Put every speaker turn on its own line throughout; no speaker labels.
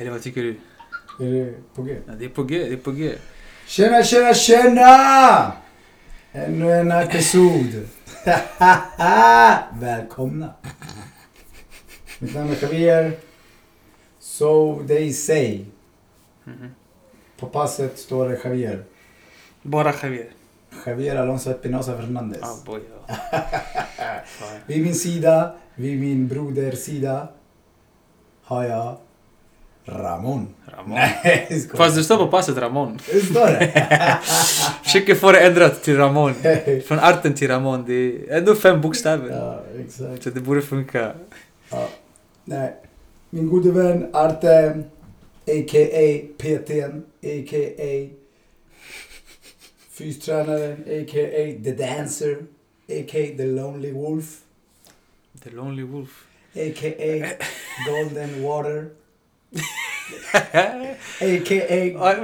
Eller vad tycker du?
Är det på G?
Ja, det är på G, det är på G.
Tjena, tjena, tjena! Ännu en episod. Välkomna. Mitt namn är Javier. So they say.
Mhm.
På passet står det Javier.
Bara Javier.
Javier Alonso Espinosa Fernandez.
Ah, boy. Fan.
Vid min sida, vid min broders sida, har jag Ramon.
Ramon.
Nej.
Fast det står på passet Ramon.
Det står det?
Försöker få det ändrat till Ramon. Från arten till Ramon. Det är ändå fem bokstäver.
ja, exakt.
Så det borde funka.
Ja. Nej. Min gode vän Arte, a.k.a. PTn, a.k.a. fystränaren, a.k.a. The Dancer, a.k.a. The Lonely Wolf,
The Lonely Wolf.
a.k.a. Golden Water, a.k.a.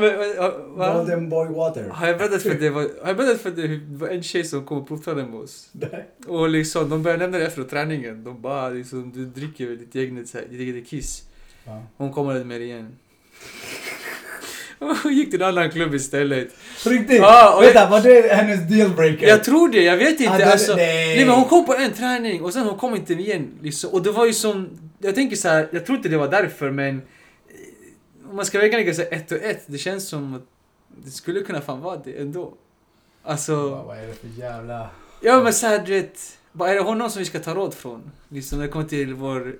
Golden Boy Water.
Har jag berättat för dig, vad- har jag berättat för dig hur det var en tjej som kom och provtränade med oss?
Nej.
Och liksom, de började nämna det efter träningen. De bara liksom, du dricker väl ditt eget, ditt eget kiss.
Ja.
Hon kommer med det igen. Och gick till en annan klubb istället.
Riktigt?
Och
Vänta, var det hennes dealbreaker?
Jag tror det, jag vet inte.
Det-
alltså,
nej.
nej. men hon kom på en träning och sen hon kom inte igen. Liksom. Och det var ju som, jag tänker så här, jag tror inte det var därför men om man ska väga lägga sig ett och ett, det känns som att det skulle kunna fan vara det ändå. Alltså,
Ja, Vad är det för jävla...
ja men såhär du vet, bara är det honom som vi ska ta råd från? Liksom när det kommer till vår eh,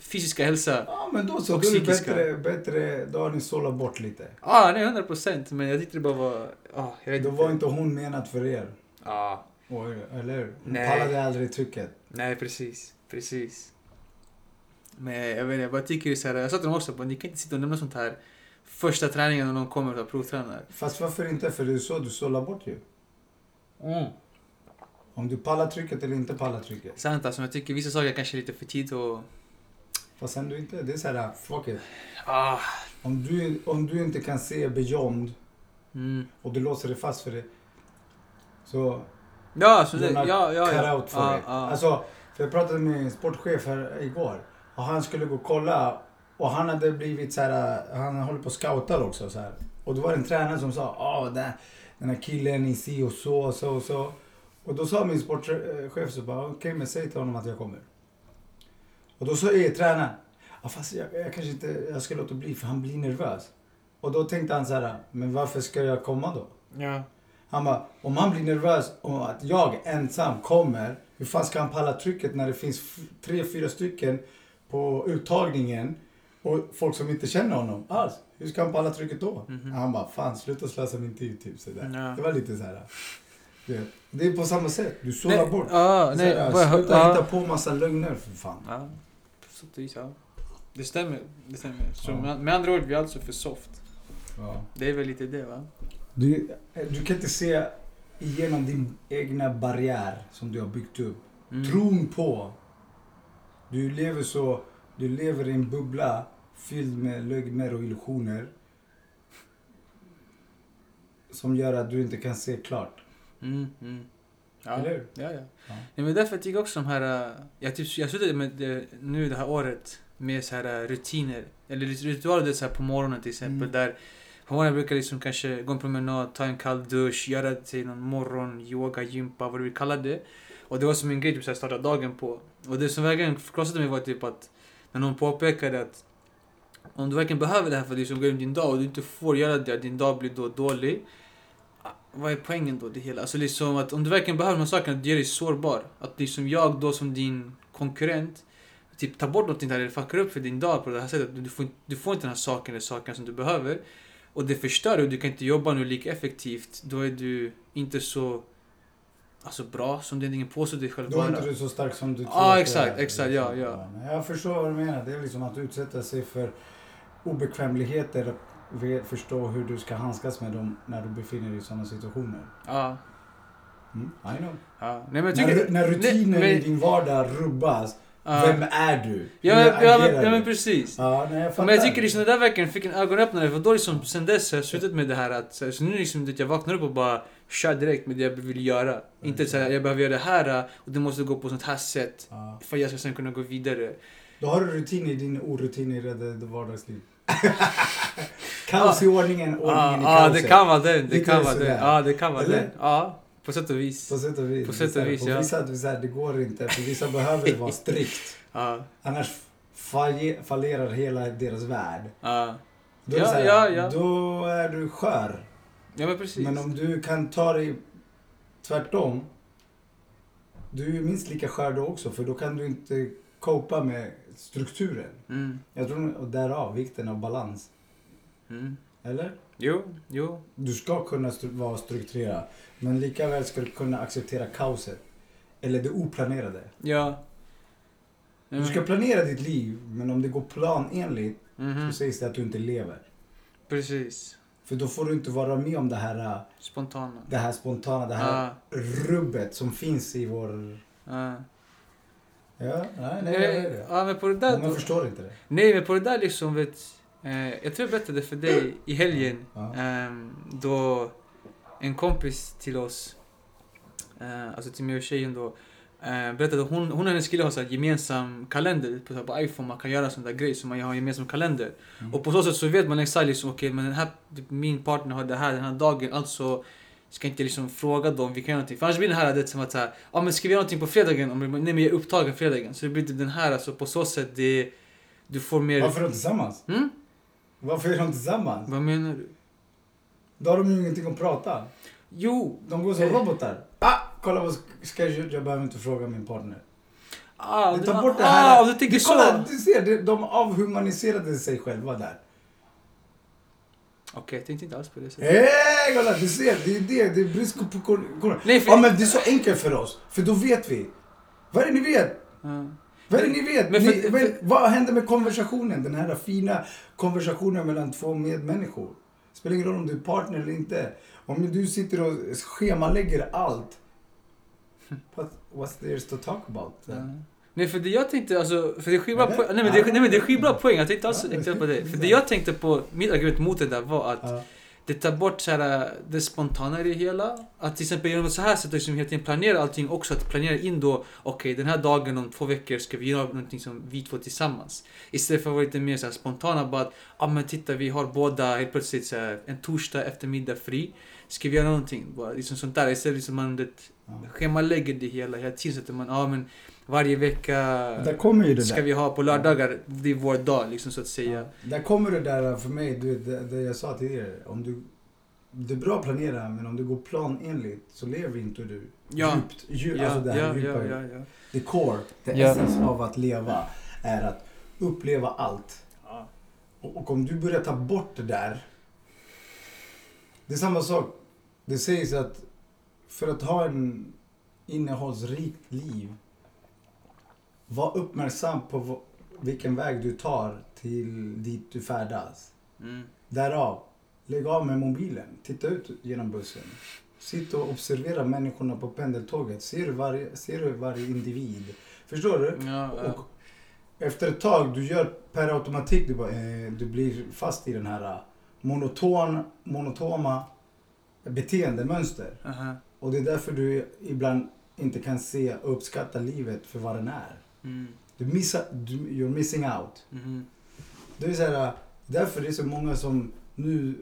fysiska hälsa.
Ja, men då så.
Och
Då är det bättre, bättre... Då har ni sållat bort lite.
Ja, ah, nej 100 procent. Men jag tyckte det bara var, ah, jag vet
Då
inte.
var inte hon menad för er.
Ja,
Oj, eller? Hon
Nej.
pallade aldrig trycket.
nej precis, precis. Men jag vet inte, jag bara tycker så här, jag sa till dem också, ni kan inte sitta och nämna sånt här första träningen när någon kommer och provtränar.
Fast varför inte? För det är så du sållar bort ju.
Mm.
Om du pallar trycket eller inte pallar trycket.
Sant alltså, men jag tycker vissa saker kanske är lite för tidigt och...
Fast ändå inte. Det är så här, fuck it.
Ah.
Om du, om du inte kan se beyond
Mm.
och du låser dig fast för det. Så
Ja, så det,
not
ja, ja,
cut
ja.
out for
ja,
it.
ja.
Alltså, för jag pratade med en sportchef här igår. Och han skulle gå och kolla. Och han hade blivit så här, han håller på och scoutar också så här. Och då var det en tränare som sa, ja den, den här killen i si och så och så och så. Och då sa min sportchef så bara, okej men säg till honom att jag kommer. Och då sa jag tränaren, ja fast jag, jag kanske inte, jag ska låta bli för han blir nervös. Och då tänkte han så här, men varför ska jag komma då?
ja.
Han bara, om han blir nervös om att jag ensam kommer, hur fan ska han palla trycket när det finns tre, fyra stycken på uttagningen och folk som inte känner honom alls? Hur ska han palla trycket då?
Mhm.
Han bara, fan sluta slösa min tid typ sådär.
Ja.
Det var lite så här. Det är på samma sätt, du sållar
Nej,
bort. Så
nej,
här,
bara,
sluta
ja.
hitta på massa lögner för fan.
Ja, på sätt och vis, ja. Det stämmer, det stämmer. Så
Ja.
med, med andra ord, vi är alltså för soft.
Ja.
Det är väl lite det va?
Du, du kan inte se igenom din egna barriär som du har byggt upp.
Mm.
Tron på. Du lever så, du lever i en bubbla fylld med lögner och illusioner. Som gör att du inte kan se klart.
Mm, mm. Ja.
Eller hur?
Ja, ja.
Ja.
Nej, men därför tycker jag också de här... äh, Jag, typ, jag slutade med det, nu det här året med så här äh, rutiner. Eller ritualer så här på morgonen till exempel.
Mm.
Där på morgonen brukar jag liksom kanske gå en promenad, ta en kall dusch, göra till någon morgon, yoga, gympa, vad du vill kalla det. Och det var som en grej typ, så här, starta dagen på. Och det som verkligen krossade mig var typ att när någon påpekade att om du verkligen behöver det här för att liksom gå in din dag och du inte får göra det, att din dag blir då dålig. Ah, vad är poängen då det hela? Alltså liksom att om du verkligen behöver de här sakerna, det gör dig sårbar. Att liksom jag då som din konkurrent typ tar bort någonting där eller fuckar upp för din dag på det här sättet. Du får, inte- du får inte den här saken eller saken som du behöver. Och det förstör och du kan inte jobba nu lika effektivt. Då är du inte så alltså, bra som du egentligen påstår dig själv
Då är inte du så stark som du tror.
Ja,
du
exakt,
är.
exakt, ja, ja.
Jag förstår vad du menar. Det är liksom att utsätta sig för obekvämligheter och förstå hur du ska handskas med dem när du befinner dig i sådana situationer.
Ja,
Mm, I know.
ja. Nej men tycker...
När, när rutinen
nej,
i din vardag rubbas,
ja.
vem är du?
Ja,
Hur
men, ja, men, ja men precis.
Ja, nej, jag.
Men jag tycker liksom det där verkligen fick en ögonöppnare för då liksom sen dess har jag slutat med det här att så nu liksom det, jag vaknar upp och bara kör direkt med det jag vill göra. Inte så här, jag behöver göra det här och det måste gå på sånt här sätt
Ja.
för att jag ska sen kunna gå vidare.
Då har du rutin i din orutin i det, det vardagsliv. Kaos i ordningen, ordningen
Ja,
i
ja,
kaoset.
det kan vara den. Det kan vara den. Ja, det kan vara den. Ja, på sätt och vis.
På sätt och vis.
På sätt och
Så
vis,
på
ja.
vissa, så här, det går inte. För vissa behöver vara strikt.
Ja,
Annars falle- fallerar hela deras värld.
ja.
Då, är
Ja,
det så här,
ja, ja.
då är du skör.
Ja, men precis.
Men om du kan ta dig tvärtom. Du är minst lika skör då också. För då kan du inte copa med strukturen.
Mm,
Jag tror, och därav vikten av balans.
mm.
Eller?
Jo, jo.
Du ska kunna stru- vara strukturerad. Men lika väl ska du kunna acceptera kaoset. Eller det oplanerade.
Ja.
Du ska planera ditt liv, men om det går planenligt
Mhm,
så sägs det att du inte lever.
Precis.
För då får du inte vara med om det här,
Spontana.
det här spontana, det här
Ja,
rubbet som finns i vår...
ja.
Ja, nej, nej, vet
Eh. Ja, men på det där...
Många förstår inte det.
Nej, men på det där liksom vet... Eh, jag tror jag berättade för dig i helgen.
Ja.
ehm, då en kompis till oss, eh, alltså till mig och tjejen då, eh, berättade att hon, hon och hennes kille har så gemensam kalender på, så på iPhone. Man kan göra sån där grej som man har en gemensam kalender.
Mm.
Och på så sätt så vet man exakt liksom, okej men den här, typ, min partner har det här den här dagen, alltså ska inte liksom fråga dem, vi kan göra någonting. För annars blir det här det som att så här, ja men ska vi göra någonting på fredagen? Om, nej men jag är upptagen fredagen. Så det blir typ den här, alltså på så sätt det, du får mer...
Varför är de tillsammans?
Mm?
Varför är de tillsammans?
Vad menar du?
Då har de ju ingenting att prata.
Jo!
De går som
Eh.
robotar. Ah, kolla vad ska jag göra? Jag behöver inte fråga min partner.
Ah,
tar bort det
ah,
här.
du tänker
du,
så!
kolla, du ser, de avhumaniserade sig själva där.
Okej, jag tänkte inte alls på det sättet.
Hej, kolla, du ser. Det är det. Det är brist på...
för...
Ja, men det är så enkelt för oss. För då vet vi. Vad är det ni vet?
Ja.
Vad är det ni vet?
Men för-
ni, men, vad händer med konversationen? Den här fina konversationen mellan två medmänniskor. Spelar ingen roll om du är partner eller inte. Om du sitter och schemalägger allt. What, what's there to talk about?
Ja. Nej för det jag tänkte alltså, för det är skitbra poäng. Nej men det, nej, men det är skitbra poäng, jag tänkte inte
det-
på det. För det jag tänkte på, mitt argument mot det där var att det tar bort så här, det spontana i det hela. Att till exempel genom så här sätt liksom hela tiden planera allting också. Att planera in då, okej den här dagen om två veckor ska vi göra någonting som vi två tillsammans. Istället för att vara lite mer så här spontana bara att, ja men titta vi har båda helt plötsligt så här, en torsdag eftermiddag fri. Ska vi göra någonting? Bara, liksom sånt där. Istället liksom man det. Schemalägger det hela hela tiden. Man, ja men varje vecka
Där kommer ju det
ska
där.
vi ha på lördagar, det är vår dag liksom så att säga.
Ja. Där kommer det där för mig, du, vet, det, det jag sa tidigare. Om du, det är bra att planera, men om du går planenligt så lever inte du
Ja.
djupt. Djup,
Ja,
alltså det här
ja,
djupa.
ja, ja, ja.
The core, the
Ja.
essence av att leva är att uppleva allt.
Ja.
Och, och om du börjar ta bort det där. Det är samma sak. Det sägs att för att ha en innehållsrikt liv. Var uppmärksam på vilken väg du tar till dit du färdas.
Mm.
Därav, lägg av med mobilen. Titta ut genom bussen. Sitt och observera människorna på pendeltåget. Ser du varje, ser du varje individ? Förstår du?
Ja, ja.
Och efter ett tag, du gör per automatik, du, bara, eh, du blir fast i den här eh, monoton, monotoma beteendemönster.
Aha.
Och det är därför du ibland inte kan se och uppskatta livet för vad den är.
Mm.
Du missar, du, you're missing out.
Mhm.
Det är så här, därför det är så många som nu,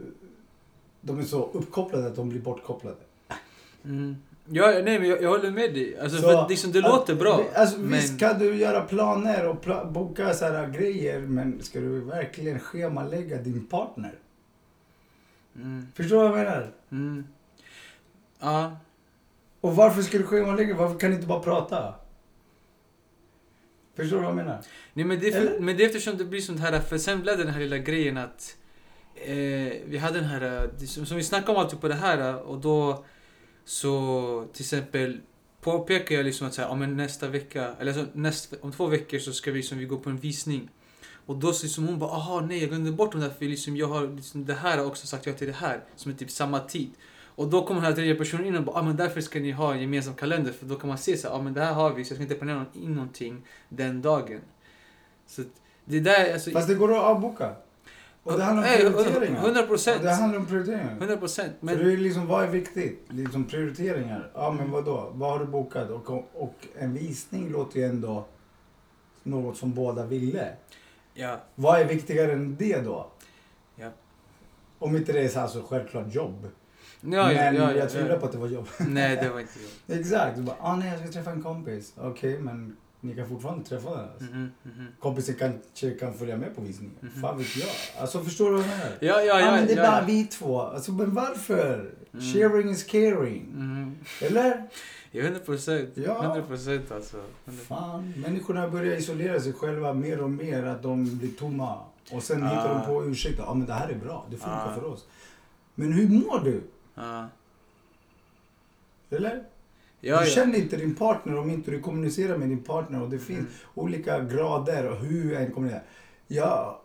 de är så uppkopplade att de blir bortkopplade.
Mm. Ja, nej men jag, jag håller med dig. Alltså,
Så
för liksom, det
att-
låter bra.
Alltså,
men...
Visst kan du göra planer och pla- boka så här grejer, men ska du verkligen schemalägga din partner?
Mm.
Förstår du vad jag menar?
Mm. Ja.
Och varför ska du schemalägga? Varför kan du inte bara prata? Förstår du vad jag menar?
Nej men det, är för,
Eller?
men det är eftersom det blir sånt här, för sen blev den här lilla grejen att eh, vi hade den här, eh, som, vi snackade om alltid på det här eh, och då så till exempel påpekar jag liksom att så här, om nästa vecka, eller alltså nästa, om två veckor så ska vi liksom, vi gå på en visning. Och då så liksom hon bara, aha nej jag glömde bort de där för liksom, jag har liksom, det här har också sagt ja till det här som är typ samma tid. Och då kommer den här tredje personen in och bara, ah, men därför ska ni ha en gemensam kalender för då kan man se så här, ah, men det här har vi så jag ska inte planera in någonting den dagen. Så det där, alltså...
Fast det går att avboka. Och det handlar om
Nej,
prioriteringar.
100 procent.
Och det handlar om prioriteringar.
100 procent.
Men... För det är liksom, vad är viktigt? Liksom prioriteringar. Ja, men vad då? Vad har du bokat? Och, och en visning låter ju ändå något som båda ville.
Ja.
Vad är viktigare än det då?
Ja.
Om inte det är så här så självklart jobb.
Ja,
men
ja, ja,
jag tvivlar på att det var jobb.
Nej, det var inte jag.
Exakt. Du bara, ah, nej jag ska träffa en kompis. Okej, men ni kan fortfarande träffa den. Alltså.
Mhm, mhm.
Kompisen kanske kan följa med på visningen.
Mhm.
Fan vet jag. Alltså förstår du vad jag menar?
Ja, ja,
ah,
ja.
men det är
ja,
bara
ja.
vi två. Alltså men varför?
Mm.
Sharing is caring.
Mhm.
Eller?
Ja, 100 procent.
Ja.
100 procent alltså. 100%.
Fan, människorna börjar isolera sig själva mer och mer. Att de blir tomma. Och sen
Ah.
hittar de på ursäkter. Ja ah, men det här är bra. Det funkar
Ah.
för oss. Men hur mår du?
Ja.
Eller?
Ja,
du känner inte din partner om inte du kommunicerar med din partner. Och det finns
Mm.
olika grader och hur än kommunicerar. Jag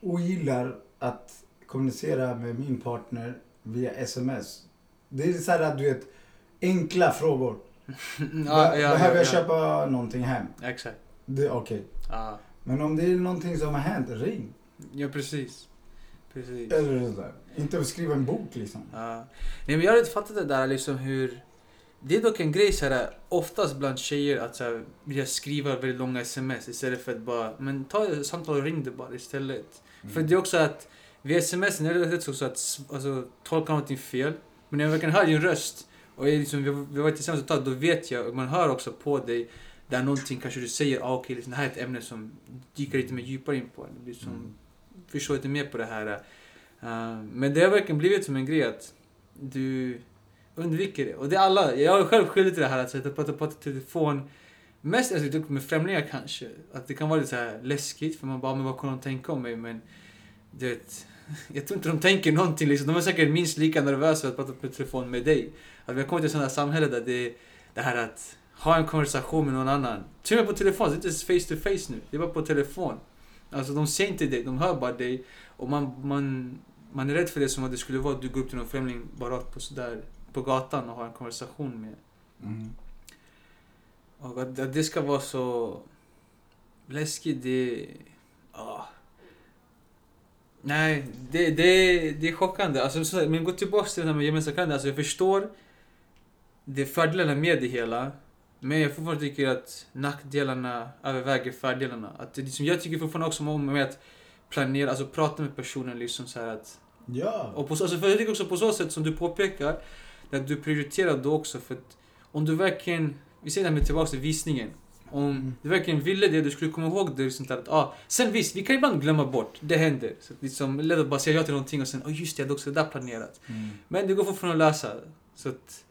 ogillar att kommunicera med min partner via sms. Det är så här att du vet, enkla frågor.
ja, ja,
Behöver
ja,
jag
ja.
köpa någonting hem?
Exakt.
Det- Okej.
Ja.
Men om det är någonting som har hänt, ring.
ja, precis. Precis.
Eller sådär. Inte skriva en bok liksom.
Ja. Nej, men jag har inte fattat det där liksom hur... Det är dock en grej så här, oftast bland tjejer att så här, vilja skriva väldigt långa sms istället för att bara... Men ta ett samtal och ring det bara istället. För det är också att via sms är det rätt också att alltså, tolka någonting fel. Men när jag verkligen hör din röst och liksom, vi, vi varit tillsammans ett tag, då vet jag, och man hör också på dig där någonting kanske du säger, ah, okej, liksom, det här är ett ämne som dyker lite mer djupare in på en. Det blir som,
Mm
förstår inte mer på det här. Uh, men det har verkligen blivit som en grej att du undviker det. Och det är alla, jag är själv skyldig till det här att sätta prata på telefon. Mest alltså, med främlingar kanske. Att det kan vara lite så här läskigt för man bara, ah, men vad kommer de tänka om mig? Men du vet, jag tror inte de tänker någonting liksom. De är säkert minst lika nervösa att prata på telefon med dig. Att vi har kommit till ett sånt här samhälle där det, det här att ha en konversation med någon annan. Till och med på telefon, det är inte ens face to face nu. Det är bara på telefon. Alltså de ser inte dig, de hör bara dig. Och man, man, man är rädd för det som att det skulle vara att du går upp till någon främling bara på sådär på gatan och har en konversation med.
Mm.
Och att, att det ska vara så läskigt, det... ah. Nej, det, det, det är chockande. Alltså, så, men gå tillbaka till det här med gemensamma kalender. Alltså, jag förstår det fördelarna med det hela. Men jag fortfarande tycker att nackdelarna överväger fördelarna. Att det, liksom, jag tycker fortfarande också om med att planera, alltså prata med personen liksom så här att
Ja.
och på så, alltså för jag tycker också på så sätt som du påpekar, att du prioriterar då också för att om du verkligen, vi säger det här med tillbaka till visningen. Om
Mm.
du verkligen ville det, du skulle komma ihåg det. Där, att, ah, sen visst, vi kan ibland glömma bort, det händer. Så att liksom, att bara säga ja till någonting och sen, oh just det, jag hade också det där planerat.
Mm.
Men det går fortfarande att lösa. Så att,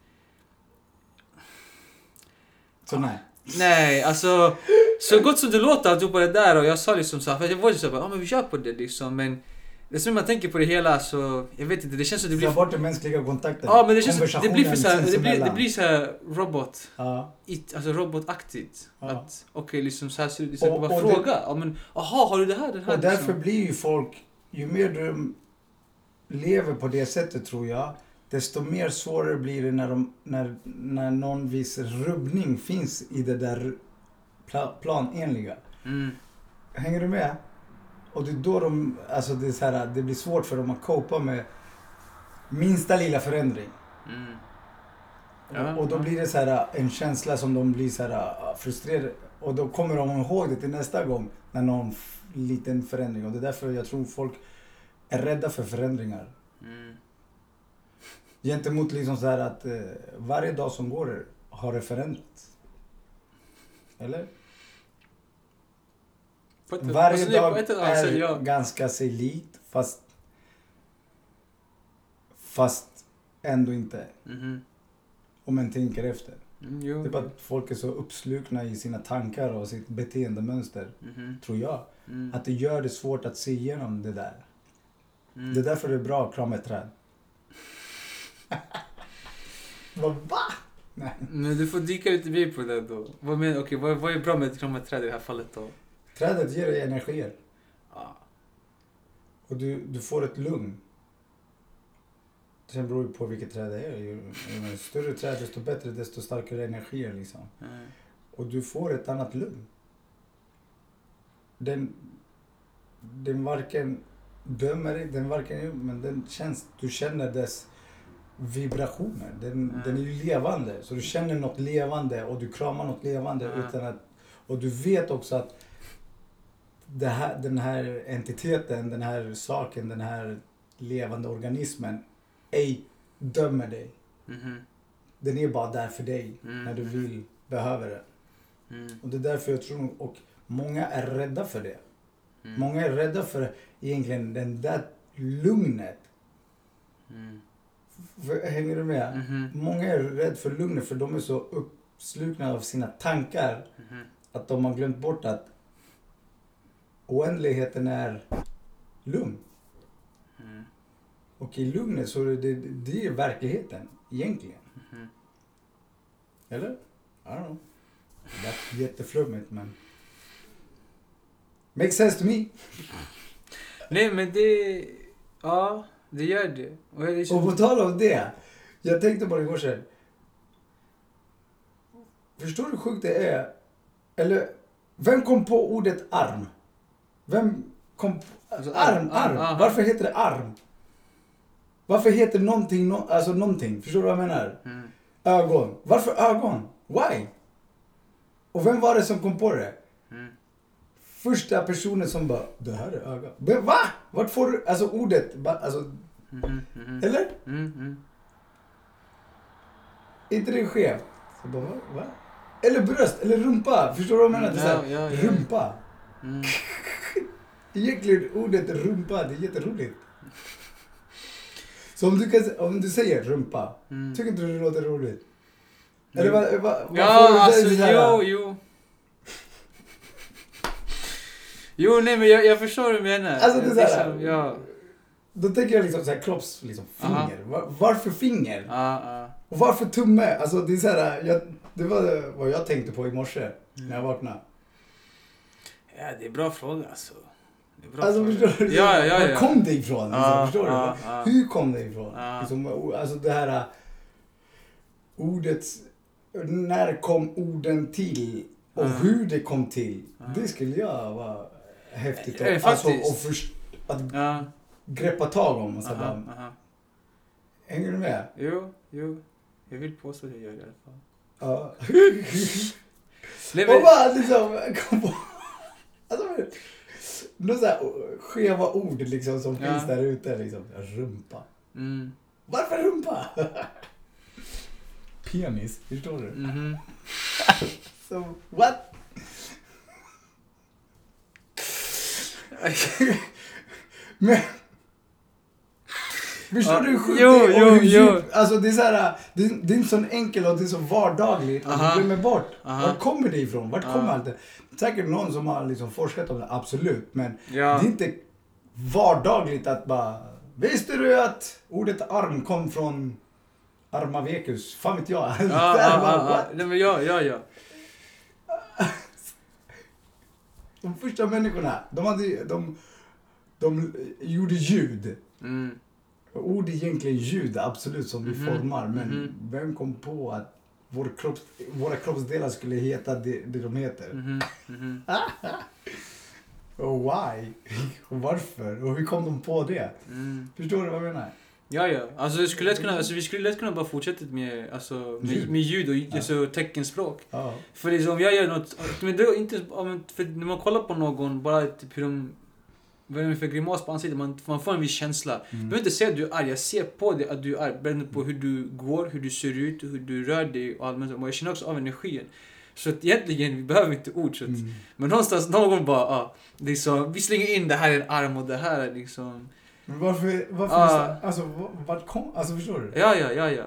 Så nej.
nej, alltså, så gott som det låter alltihopa det där och jag sa liksom så här, för jag var ju såhär, ah, men vi kör på det liksom, men det som man tänker på det hela så, jag vet inte, det känns som det
Ta
blir
bort den mänskliga kontakten.
Ja men det känns det blir för
Konversationen
så här, det blir, det blir så här robot,
Ja.
it, alltså robotaktigt.
Ja.
Att okej liksom så här ser det ut, bara
och
fråga. Ja men aha har du det här, den här
Och därför
liksom?
blir ju folk, ju mer de lever på det sättet tror jag, desto mer svårare blir det när, de, när, när någon viss rubbning finns i det där pla, planenliga.
Mm.
Hänger du med? Och det är då de, alltså det, är så här, det blir svårt för dem att copa med minsta lilla förändring.
Mm. Ja,
och, och då blir det så här en känsla som de blir så här ah, frustrerade. Och då kommer de ihåg det till nästa gång när någon liten förändring. Och det är därför jag tror folk är rädda för förändringar.
Mm.
Gentemot liksom så här att eh, varje dag som går har det förändrats. Eller? Varje
alltså,
dag
sätt,
är ganska sig likt fast fast ändå inte.
Mhm.
Om man tänker efter.
Mm, jo.
Det är bara att folk är så uppslukna i sina tankar och sitt beteendemönster,
Mhm.
tror jag.
Mm.
Att det gör det svårt att se igenom det där.
Mm.
Det är därför det är bra att krama ett träd. Vad va? Nej.
Men du får dyka lite mer på det då. Vad, men, okay, vad, vad är bra med ett kramat träd i det här fallet då?
Trädet ger dig energier.
Ja.
Och du, du får ett lugn. Sen beror det på vilket träd det är. Ju, ju större träd desto bättre, desto starkare energier liksom.
Mm.
Och du får ett annat lugn. Den, den varken dömer dig, den varken, men den känns, du känner dess vibrationer. Den,
Mm.
den är ju levande. Så du känner något levande och du kramar något levande
Mm.
utan att... Och du vet också att det här, den här entiteten, den här saken, den här levande organismen ej dömer dig.
Mhm.
Den är bara där för dig
Mm.
när du vill, behöver den.
Mm.
Och det är därför jag tror, och många är rädda för det.
Mm.
Många är rädda för egentligen den där lugnet.
Mm.
Hänger du med?
Mhm.
Många är rädda för lugnet för de är så uppslukna av sina tankar
Mhm.
att de har glömt bort att oändligheten är lugn.
Mm.
Och i lugnet så är det, det är verkligheten egentligen.
Mhm.
Eller? I don't know. Det lät jätteflummigt men... Makes sense to me.
Nej men det... Ja, det gör det. Och jag liksom-
Och på tal om det. Jag tänkte på det igår sen. Förstår du hur sjukt det är? Eller, vem kom på ordet arm? Vem kom på...
Alltså,
arm,
arm,
arm. Varför heter det arm? Varför heter någonting, no, alltså någonting? Förstår du vad jag menar?
Mm.
Ögon. Varför ögon? Why? Och vem var det som kom på det?
Mm.
Första personen som bara, det här är öga. Va? Vart får du, alltså ordet, alltså,
Mhm. Mhm.
eller?
Mm. Mm.
Inte det skevt? Så bara, va? va? Eller bröst, eller rumpa. Förstår du vad jag menar? Det är
Ja, ja, ja.
Rumpa.
Mm.
Egentligen ordet rumpa, det är jätteroligt. Så om du, kan, om du säger rumpa,
Mm.
tycker inte du det låter roligt? Eller vad, vad, vad får du
Ja, alltså jo, jo. Jo, nej men jag, jag förstår vad du menar.
Alltså, det är så här-
Liksom, ja.
Då tänker jag liksom så här kropps, liksom finger. Var, varför finger? Och varför tumme? Alltså det är så här, jag, det var vad jag tänkte på i morse
Mm.
när jag vaknade.
Ja, det är bra fråga alltså. Det är bra
Alltså
fråga.
förstår du?
Ja, ja,
Var
ja.
kom det ifrån? Liksom,
Ja,
förstår
ja,
du?
ja.
Hur kom det ifrån? Liksom, alltså det här uh, ordets... När kom orden till? Och hur det kom till? Det skulle jag vara häftigt att, alltså, och först, att
Ja,
greppa tag om. Och så
aha,
bara,
aha.
hänger du med?
Jo, jo. Jag vill påstå att jag gör det i alla fall.
Ja. Och bara liksom kom på... Alltså, några så här skeva ord liksom som
Ja.
finns där ute. Liksom. Rumpa.
mm,
Varför rumpa? Penis, förstår du?
mhm.
Så, what? Men... Förstår
Ja,
du hur sjukt
jo,
det är?
jo, jo.
Alltså det är så här, det är, det är så enkelt och det är så vardagligt. Och
Aha.
du glömmer bort.
Aha.
Vart kommer det ifrån? Vart kommer allt det? Säkert någon som har liksom forskat om det, absolut. Men
Ja.
det är inte vardagligt att bara... Visste du att ordet arm kom från Armavekus? Fan vet jag.
Ja, ja, ja? Nej, men ja, ja, ja.
De första människorna, de, hade, de, de gjorde ljud.
Mm.
Ord är egentligen ljud, absolut, som vi
Mhm,
formar. Men
mhm.
vem kom på att vår kropps, våra kroppsdelar skulle heta det, det de heter?
Mhm. Mhm.
Och why? Och varför? Och hur kom de på det?
Mm.
Förstår du vad jag menar?
Ja, ja. Alltså, det skulle lätt kunna, alltså, vi skulle lätt kunna bara fortsätta med, alltså, med, med ljud och
Ja.
alltså, teckenspråk.
Ja.
För liksom, om jag gör något, men det är inte, för när man kollar på någon, bara typ hur de, vad är det för grimas på ansiktet, man, man får en viss känsla. Du
Mm.
behöver inte säga att du är arg, jag ser på dig att du är arg, beroende på hur du går, hur du ser ut, hur du rör dig och allmänt. Och jag känner också av energin. Så att egentligen, vi behöver inte ord. Så att,
Mm.
Men någonstans, någon bara, ja, liksom, vi slänger in det här är en arm och det här är liksom,
Men varför, varför,
Ah.
alltså vart kom, alltså förstår du?
ja, ja, ja, ja.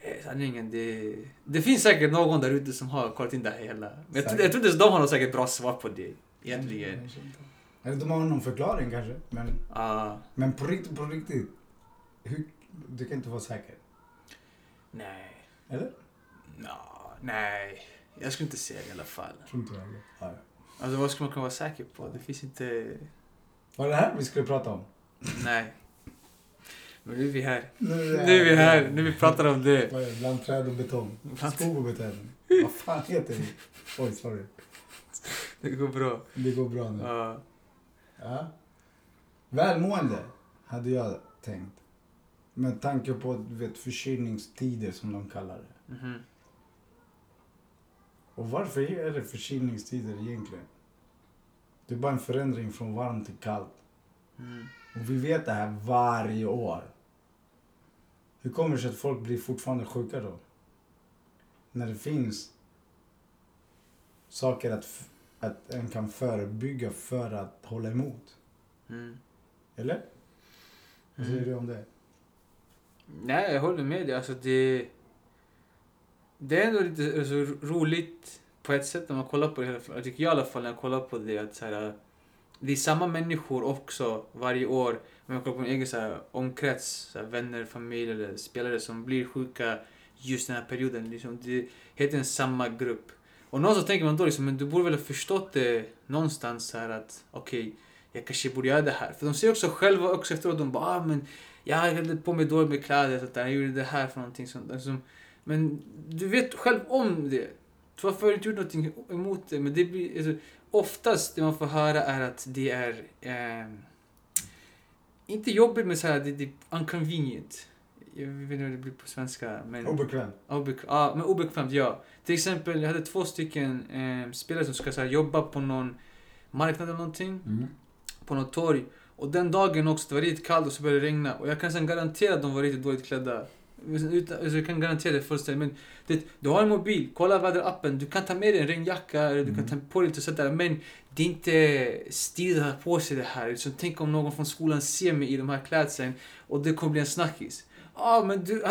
Eh, Sanningen, det, det finns säkert någon där ute som har kollat in det här hela. Men jag, tror-
Säkert.
jag tror inte de har något säkert bra svar på det, egentligen.
Eller de har någon förklaring kanske. Men,
Ah,
men på riktigt, på riktigt. Hur, du kan inte vara säker.
nej.
Eller?
Nå, nej. Jag skulle inte säga det i alla fall.
Tror inte jag. Ja, ja.
Alltså vad ska man kunna vara säker på? Det finns inte...
Var det här vi skulle prata om?
Nej. Men nu är vi här.
Nu
Nu är vi här. Nu vi pratar om det.
Vad är det? Bland träd och betong.
Bland-
Skog och betong. Vad fan heter det? Oj, sorry.
Det går bra.
Det går bra nu.
Ja.
Ja. Välmående, hade jag tänkt. Med tanke på du vet, förkylningstider som de kallar det.
Mhm.
Och varför är det förkylningstider egentligen? Det är bara en förändring från varmt till kallt.
Mm.
Och vi vet det här varje år. Hur kommer det sig att folk blir fortfarande sjuka då? När det finns saker att, att en kan förebygga för att hålla emot.
Mm.
Eller? Vad säger du om det?
Nej, jag håller med dig. Alltså det... Det är ändå lite alltså, roligt på ett sätt när man kollar på det. Jag tycker jag i alla fall när jag kollar på det att så här, det är samma människor också varje år. Om jag kollar på min egen så här, omkrets, så här, vänner, familj eller spelare som blir sjuka just den här perioden. Liksom, det är helt en samma grupp. Och någonstans tänker man då liksom, men du borde väl ha förstått det någonstans så här att okej, okay, jag kanske borde göra det här. För de säger också själva också efteråt, de bara ah, men jag hade på mig dåligt med kläder, så där. jag gjorde det här för någonting sånt. Liksom. men du vet själv om det. Varför har du inte gjort någonting emot det? Men det blir, alltså, oftast det man får höra är att det är ehm, inte jobbigt men så här, det, det är inconvenient. Jag vet inte vad det blir på svenska. Men,
Obekvämt.
Obek ja, men obekvämt, ja. Till exempel, jag hade två stycken eh, spelare som ska så här, jobba på någon marknad eller någonting
Mm.
på något torg. Och den dagen också, det var riktigt kallt och så började det regna. Och jag kan sen garantera att de var riktigt dåligt klädda. Utan, alltså jag kan garantera det fullständigt. Men det, du har en mobil, kolla väderappen. Du kan ta med dig en regnjacka, eller du kan ta på dig lite sätta där. Men det är inte stiligt att ha på sig det här. Så tänk om någon från skolan ser mig i de här klädseln och det kommer bli en snackis. Ja, men du,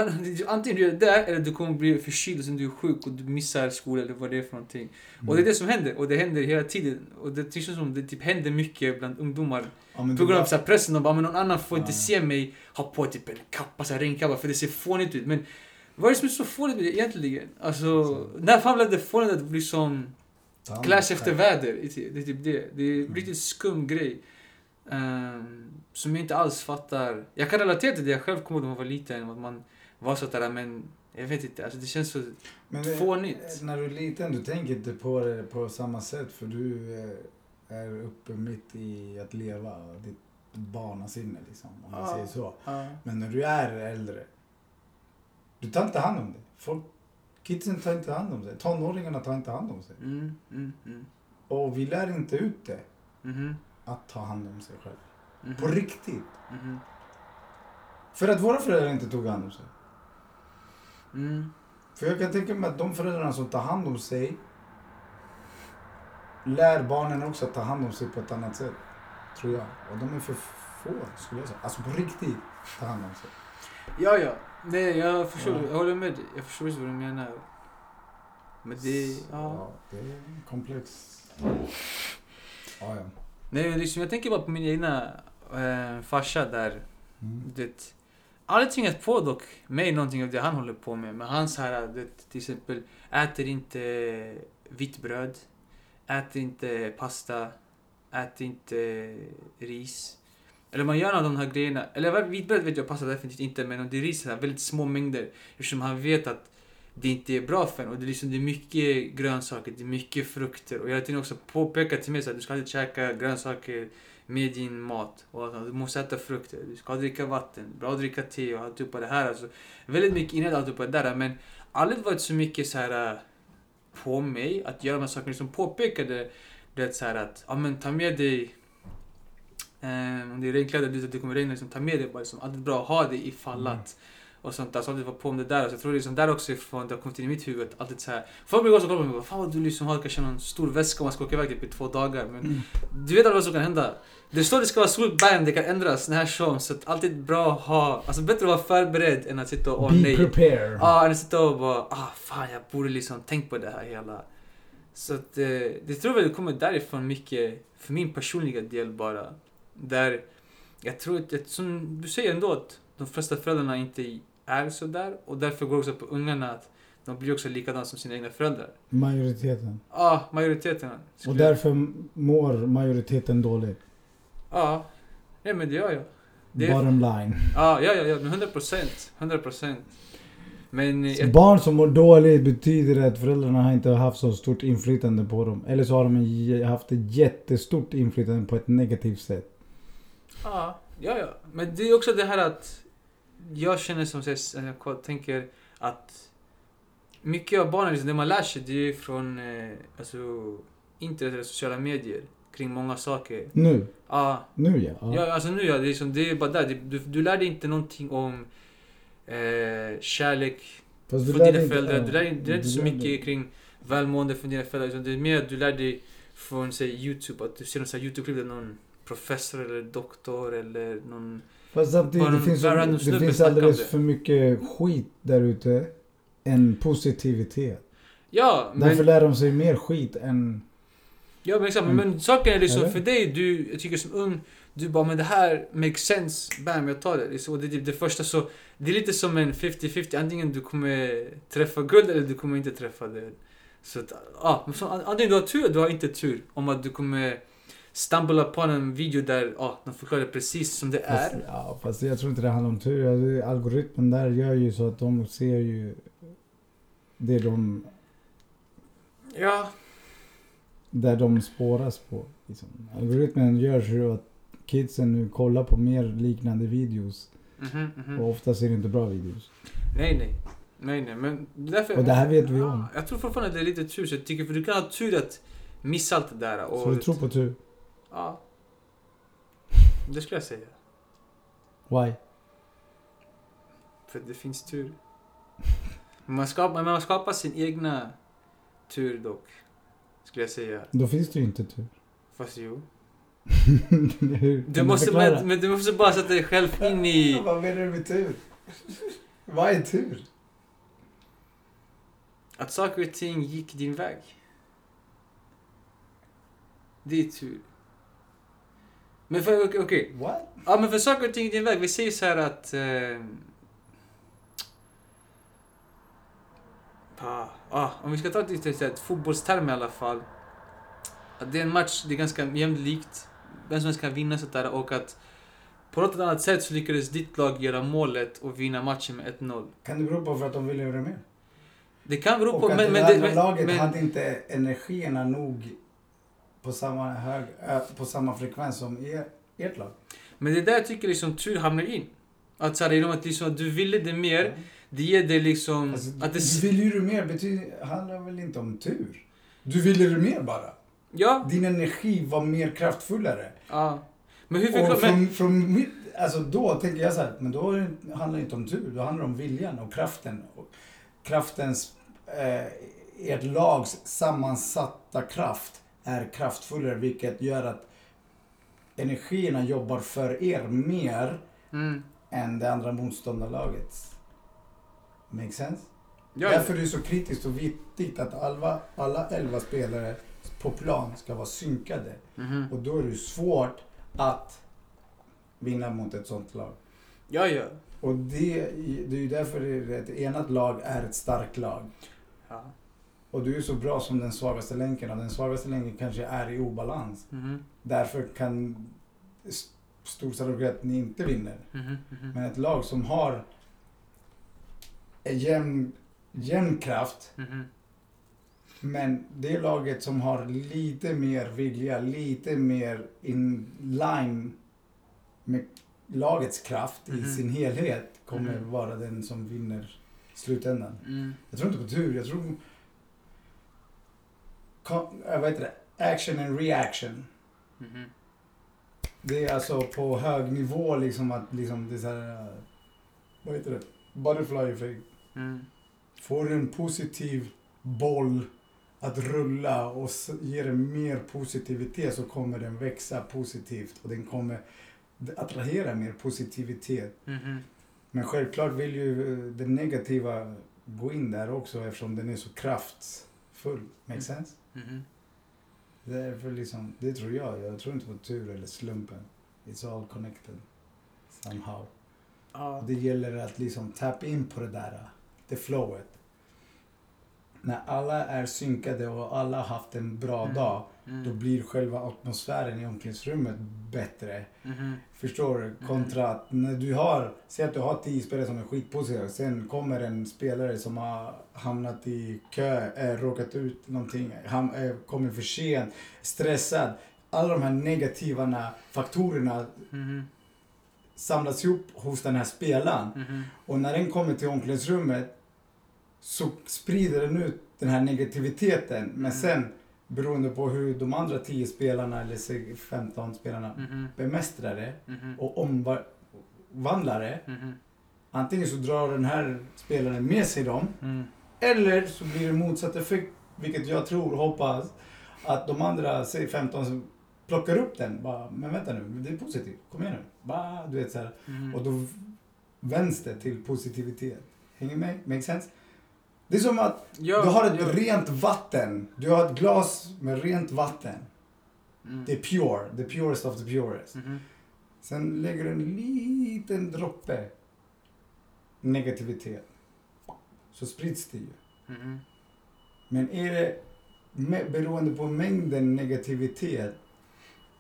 antingen du gör det där eller du kommer bli förkyld och sen du är sjuk och du missar skolan eller vad det är för någonting. Och det är det som händer. Och det händer hela tiden. Och det känns som det typ händer mycket bland ungdomar.
Ja,
På grund av så här pressen, de bara, men någon annan får inte
Ja.
se mig ha på typ en kappa, så här regnkappa, för det ser fånigt ut. Men vad är det som är så fånigt egentligen? Alltså, när fan blev det fånigt att bli som clash efter väder? Det är typ det. det. Är en riktigt skum grej. Ehm, som jag inte alls fattar. Jag kan relatera till det, jag själv kommer ihåg när man var liten, att man var så där, men jag vet inte, alltså det känns så
Men det-
fånigt.
När du är liten, du tänker inte på det på samma sätt för du eh, är uppe mitt i att leva ditt barnasinne liksom, om man
Ja.
säger så.
Ja.
Men när du är äldre, du tar inte hand om det. Folk, kidsen tar inte hand om sig. Tonåringarna tar inte hand om sig.
Mm, mm, mm.
Och vi lär inte ut det,
Mhm,
att ta hand om sig själv.
mhm,
På riktigt.
mhm.
För att våra föräldrar inte tog hand om sig.
Mm.
För jag kan tänka mig att de föräldrarna som tar hand om sig lär barnen också att ta hand om sig på ett annat sätt. Tror jag. Och de är för få, skulle jag säga. Alltså på riktigt, ta hand om sig.
Ja, ja. Nej, jag förstår.
Ja.
Jag håller med dig. Jag förstår vad du menar. Men det... Ja.
Ja, det är komplext. Ja, ja.
Nej, men liksom, jag tänker bara på min egna eh, farsa där.
Mm.
Det, aldrig tvingat på dock mig någonting av det han håller på med. Men han så här, det, till exempel, äter inte vitt bröd. Äter inte pasta. Äter inte ris. Eller man gör någon av de här grejerna. Eller vitbröd vet jag passar definitivt inte. Men om det är ris, här, väldigt små mängder. Eftersom han vet att det inte är bra för en. Och det är, liksom, det är mycket grönsaker, det är mycket frukter. Och jag har tiden också påpekat till mig så att du ska alltid käka grönsaker med din mat. Och att du måste äta frukter, du ska dricka vatten, bra att dricka te och allt på det här. Alltså, väldigt mycket innan allt på det där. Men aldrig varit så mycket så här äh, på mig att göra de här sakerna. Liksom påpekade det så här att, ja men ta med dig eh, om det är regnkläder, du att det kommer regna, liksom, ta med dig bara liksom, alltid bra att ha det ifall
Mm.
Och sånt där. Så alltid vara på om det där. Så jag tror liksom där också ifrån det har kommit in i mitt huvud. Alltid så här. Folk brukar också kolla på mig och bara, fan vad du liksom har kanske någon stor väska om man ska åka iväg typ i två dagar. Men
Mm.
du vet aldrig vad som kan hända. Det står det ska vara sol, bam, det kan ändras när som. Så att alltid bra att ha, alltså bättre att vara förberedd än att sitta och, åh
Be
nej.
prepared.
Ja, än att sitta och bara, ah fan jag borde liksom tänkt på det här hela. Så att eh, det tror jag kommer därifrån mycket, för min personliga del bara. Där jag tror att, att som du säger ändå att de flesta föräldrarna inte är så där och därför går det också på ungarna att de blir också likadana som sina egna föräldrar.
Majoriteten.
Ja, majoriteten.
Och därför mår majoriteten dåligt.
Ja, nej men det gör jag. Det-
Bottom line.
Ja, ja, ja, ja, men 100 procent. 100 procent. Men eh, jag,
barn som mår dåligt betyder att föräldrarna har inte haft så stort inflytande på dem. Eller så har de haft ett jättestort inflytande på ett negativt sätt.
ja, ja, ja. Men det är också det här att jag känner som jag tänker att mycket av barnen, liksom, det man lär sig, det är från eh, alltså, internet eller sociala medier. kring många saker.
Nu?
Ja,
Nu ja. ja.
ja alltså nu ja, det är, liksom, det är bara där. Du, du lär dig inte någonting om eh, kärlek från dina
inte-
föräldrar. Du lär, dig- lär inte så mycket
dig-
kring välmående från dina föräldrar. Utan det är mer att du lär dig från säg, YouTube. Att du ser här YouTube-klipp där någon professor eller doktor eller någon...
Fast samtidigt,
Bara
det finns, det finns alldeles för mycket skit där ute än positivitet.
Ja, men...
Därför lär de sig mer skit än...
Ja men exakt,
Mm.
men saken är liksom
Eller?
för dig, du, jag tycker som ung, du bara men det här makes sense, bam jag tar det. Liksom, och det, det, det första så, det är lite som en 50-50, antingen du kommer träffa guld eller du kommer inte träffa det. Så att, ja, så, antingen du har tur eller du har inte tur. Om att du kommer stumble upon en video där, ja, de förklarar precis som det
Fast,
är.
ja, fast jag tror inte det handlar om tur. Algoritmen där gör ju så att de ser ju det de...
Ja,
Där de spåras på. Liksom. Algoritmen gör så att kidsen nu kollar på mer liknande videos.
mhm, mhm.
Och oftast är det inte bra videos.
Nej, nej. Nej, nej, men därför...
Och det här vet vi om.
Jag tror fortfarande att det är lite tur, så jag tycker, för du kan ha tur att missa allt det där. Och
Så du tror på tur?
Ja. Det skulle jag säga.
Why?
För det finns tur. Man skapar, man skapar sin egna tur dock. Skulle jag säga.
Då finns det ju inte tur.
Fast jo.
Hur?
Du måste, men, men du måste bara sätta dig själv in i...
Vad menar du med tur? Vad är tur?
Att saker och ting gick din väg. Det är tur. Men för, okej. okej.
What?
Ja men för saker och ting gick din väg. Vi säger så här att... Eh, ah, ah, om vi ska ta det ett fotbollsterm i alla fall. Att det är en match, det är ganska jämlikt. Vem som helst kan vinna sånt där och att på något annat sätt så lyckades ditt lag göra målet och vinna matchen med 1-0.
Kan det bero på för att de ville göra mer?
Det kan bero på...
Och att
Men,
det
men,
andra
det,
laget
men,
hade inte energierna nog på samma, hög, äh, på samma frekvens som er, ert lag.
men det är där jag tycker liksom tur hamnar in. Att så här, genom att, liksom, att du ville det mer, det ger dig liksom...
Alltså,
att det,
du ville ju mer betyder, handlar väl inte om tur? Du ville ju mer bara.
ja,
Din energi var mer kraftfullare.
ja. Men hur förklarar...
Och
Men,
från, från mitt, alltså då tänker jag så här, men då det- handlar det inte om tur, då handlar det om viljan och kraften. Och kraftens, eh, ert lags sammansatta kraft är kraftfullare, vilket gör att energierna jobbar för er mer
mm,
än det andra motståndarlagets. Make sense?
ja,
Därför är det så kritiskt och viktigt att alla, alla elva spelare på plan ska vara synkade.
mhm.
Och då är det svårt att vinna mot ett sånt lag.
ja, ja.
Och det, det är ju därför ett enat lag är ett starkt lag.
ja.
Och du är så bra som den svagaste länken och den svagaste länken kanske är i obalans.
Mhm,
Därför kan s- stor sannolikhet att ni inte vinner.
mhm, mhm.
Men ett lag som har en jämn, jämn kraft. Men det laget som har lite mer vilja, lite mer in line med lagets kraft i
Mhm.
sin helhet kommer
Mhm.
vara den som vinner i slutändan.
Mm.
Jag tror inte på tur, jag tror... Äh, vad heter det? Action and reaction.
Mhm.
Det är alltså på hög nivå liksom att liksom det är så här... äh, Vad heter det? Butterfly effect.
Mm.
Får du en positiv boll att rulla och ger den mer positivitet så kommer den växa positivt och den kommer attrahera mer positivitet.
Mhm.
Men självklart vill ju eh, det negativa gå in där också eftersom den är så kraftfull. Make sense?
Mhm.
Därför liksom, det tror jag. Jag tror inte på tur eller slumpen. It's all connected. Somehow.
Ja.
Det gäller att liksom tap in på det där, det flowet. När alla är synkade och alla har haft en bra
Mm.
dag, då
Mm.
blir själva atmosfären i omklädningsrummet bättre.
Mhm.
Förstår du? Kontra att när du har, säg att du har tio spelare som är skitpositiva, sen kommer en spelare som har hamnat i kö, äh, råkat ut någonting, ham, äh, kommer för sent, stressad. Alla de här negativa faktorerna
Mhm.
samlas ihop hos den här spelaren. Och när den kommer till omklädningsrummet så sprider den ut den här negativiteten. Men
Mm.
sen beroende på hur de andra 10 spelarna eller säg 15 spelarna
Mhm.
bemästrar det
Mhm.
och omvandlar det.
Mhm.
Antingen så drar den här spelaren med sig dem
Mm.
eller så blir det motsatt effekt, vilket jag tror och hoppas att de andra, säg 15 som plockar upp den. Bara, men vänta nu, det är positivt. Kom igen nu. Bara, du vet så.
Mhm.
Och då vänds det till positivitet. Hänger med? Make sense? Det är som att
Ja,
du har ett
ja.
rent vatten. Du har ett glas med rent vatten.
Mm.
Det är pure. The purest of the purest.
Mhm.
Sen lägger du en liten droppe negativitet. Så sprids det ju.
Mhm.
Men är det me- beroende på mängden negativitet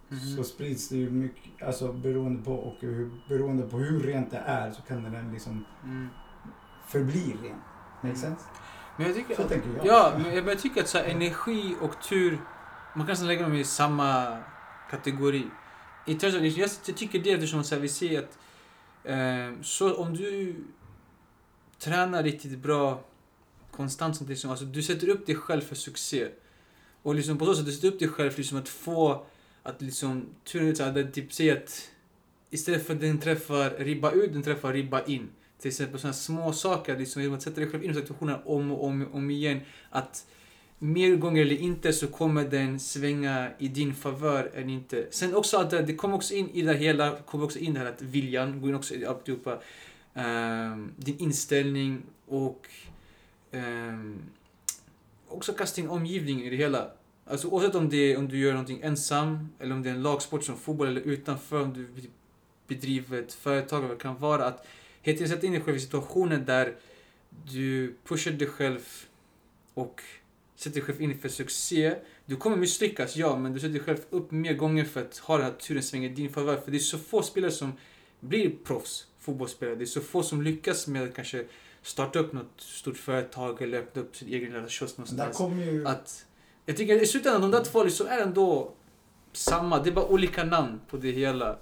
Mhm.
så sprids det ju mycket, alltså beroende på och hur, beroende på hur rent det är så kan den liksom
Mm.
förbli ren. Make sense?
Men jag tycker
Så tänker jag.
Ja, men jag, men jag tycker att så här, energi och tur, man kan nästan lägga dem i samma kategori. I terms of, jag, jag tycker det eftersom så här, vi ser att eh, så om du tränar riktigt bra konstant, liksom, alltså, du sätter upp dig själv för succé. Och liksom på så sätt, du sätter upp dig själv för liksom att få, att liksom, turen ut typ säger att istället för att den träffar ribba ut, den träffar ribba in. Till exempel sådana små saker, liksom, genom att sätta dig själv in i situationen om och om, om igen. Att mer gånger eller inte så kommer den svänga i din favör än inte. Sen också att det, det kommer också in i det hela, kommer också in det här att viljan går in också i alltihopa. Um, din inställning och um, också kasta in omgivningen i det hela. Alltså oavsett om, det, är om du gör någonting ensam eller om det är en lagsport som fotboll eller utanför, om du bedriver ett företag eller vad det kan vara. Att tiden sätta in dig själv i situationer där du pushar dig själv och sätter dig själv in för succé. Du kommer misslyckas, ja, men du sätter dig själv upp mer gånger för att ha den här turen svänga i din favör. För det är så få spelare som blir proffs, fotbollsspelare. Det är så få som lyckas med att kanske starta upp något stort företag eller öppna upp sin egen lilla kiosk någonstans.
ju...
Att, jag tycker i slutändan, de där två så är ändå samma. Det är bara olika namn på det hela.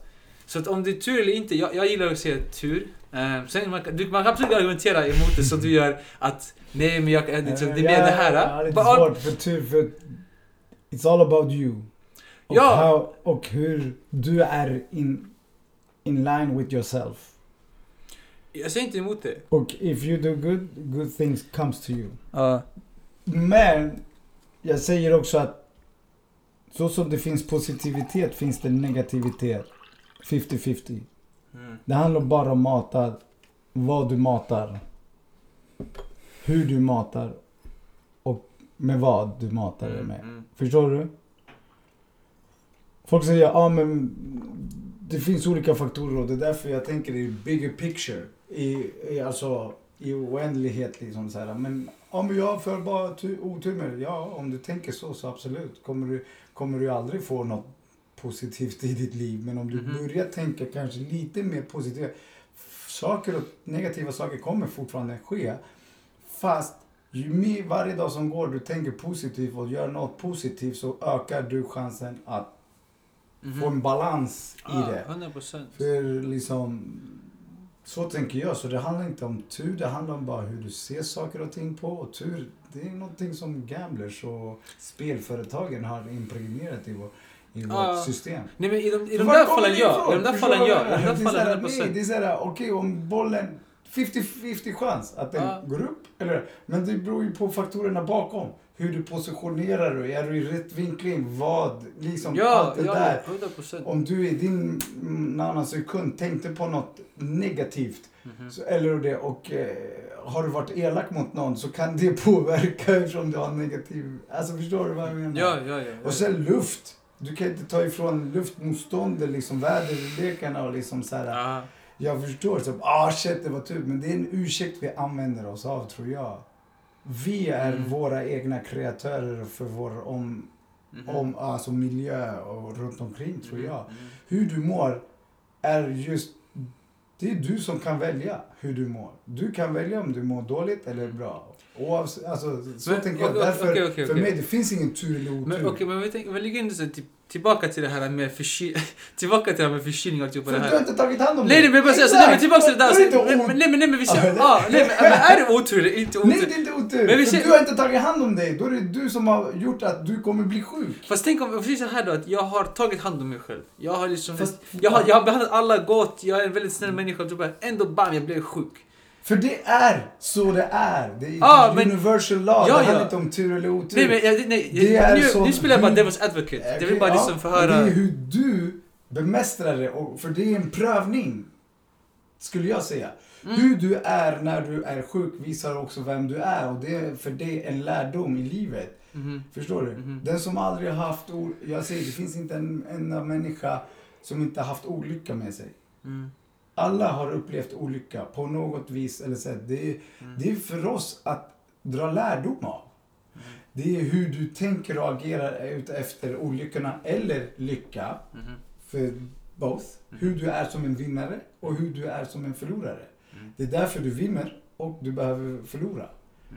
Så att om det är tur eller inte, jag, jag gillar att säga tur. Um, sen man, du, man kan absolut argumentera emot det så du gör att nej men jag, det, det, det är mer det
Jag har
här.
lite
Bara-
svårt för för it's all about you. Och,
Ja.
how, och hur du är in, in line with yourself.
Jag säger inte emot det.
Och if you do good, good things comes to you.
Ja.
Men jag säger också att så som det finns positivitet finns det negativitet. 50-50.
Mm.
Det handlar bara om att mata vad du matar. Hur du matar. Och med vad du matar det med.
Mm.
Förstår du? Folk säger ja men det finns olika faktorer och det är därför jag tänker i bigger picture. I, i, alltså i oändlighet liksom så här. Men om jag får bara tu- otur med det. Ja, om du tänker så så absolut. Kommer du, kommer du aldrig få något positivt i ditt liv. Men om du
Mhm.
börjar tänka kanske lite mer positivt. Saker och negativa saker kommer fortfarande ske. Fast ju mer varje dag som går du tänker positivt och gör något positivt så ökar du chansen att
Mhm.
få en balans i
Ah,
det.
100 procent.
För liksom, så tänker jag. Så det handlar inte om tur, det handlar om bara hur du ser saker och ting på. Och tur, det är någonting som gamblers och spelföretagen har impregnerat i, vår, i vårt system.
Nej men i de, i de där fallen
det
ja. I de där fallen ja. I de där fallen
såhär,
100
nej,
procent.
Det är såhär, okej om bollen, 50-50 chans att den
Ja.
går upp. Eller, men det beror ju på faktorerna bakom. Hur du positionerar dig, är du i rätt vinkling, vad, liksom
Ja,
allt det
ja,
där.
100 procent.
Om du i din mm, annan sekund tänkte på något negativt
Mhm.
så, eller det, och eh, har du varit elak mot någon så kan det påverka eftersom du har negativ... Alltså förstår du vad jag menar?
Ja, ja, ja. ja.
Och sen luft. Du kan inte ta ifrån luftmotståndet, liksom väderlekarna och liksom så här.
Ja.
Jag förstår, så ah shit det var tur. Men det är en ursäkt vi använder oss av tror jag. Vi är
Mm.
våra egna kreatörer för vår om,
Mhm.
om, alltså miljö och runt omkring tror
Mhm.
jag.
Mhm.
Hur du mår är just... Det är du som kan välja hur du mår. Du kan välja om du mår dåligt eller bra. Oavsett, alltså, så
Men,
tänker jag.
okej,
Därför,
okej, okej,
för mig, det finns ingen tur eller otur.
Men okej, men vi tänker, vad ligger så typ tillbaka till det här med förkylning. tillbaka till det här med förkylning och
För
det
du har
här.
inte tagit hand om
Nej, nej, men bara säger så, nej men tillbaka till det där.
Det
Men, nej, men, nej, men vi
men-
ah, nej, men, är det otur eller inte
Nej,
otur?
det är inte otur.
Men vi
För
ser-
du har inte tagit hand om dig. Då är det du som har gjort att du kommer bli sjuk.
Fast tänk om, precis så här då, att jag har tagit hand om mig själv. Jag har liksom,
Fast-
jag, har, jag har behandlat alla gott, jag är en väldigt snäll människa, bara, ändå bam, jag blev sjuk.
För det är så det är. Det är
men-
universal law.
Ja,
det handlar
ja.
inte om tur eller otur.
Nej men jag, nej,
Det är
nu,
så
nu spelar jag bara Devil's Advocate. Det vill bara
ja,
liksom få
men
höra...
Det är hur du bemästrar det. Och, för det är en prövning. Skulle jag säga.
Mm.
Hur du är när du är sjuk visar också vem du är. Och det är för det en lärdom i livet.
Mhm.
Förstår du?
Mhm.
Den som aldrig har haft Jag säger det finns inte en enda människa som inte har haft olycka med sig.
Mm.
Alla har upplevt olycka på något vis eller sätt. Det är,
Mm.
det är för oss att dra lärdom av. Det är hur du tänker och agerar ut efter olyckorna eller lycka.
Mhm.
För both.
Mm.
Hur du är som en vinnare och hur du är som en förlorare.
Mm.
Det är därför du vinner och du behöver förlora.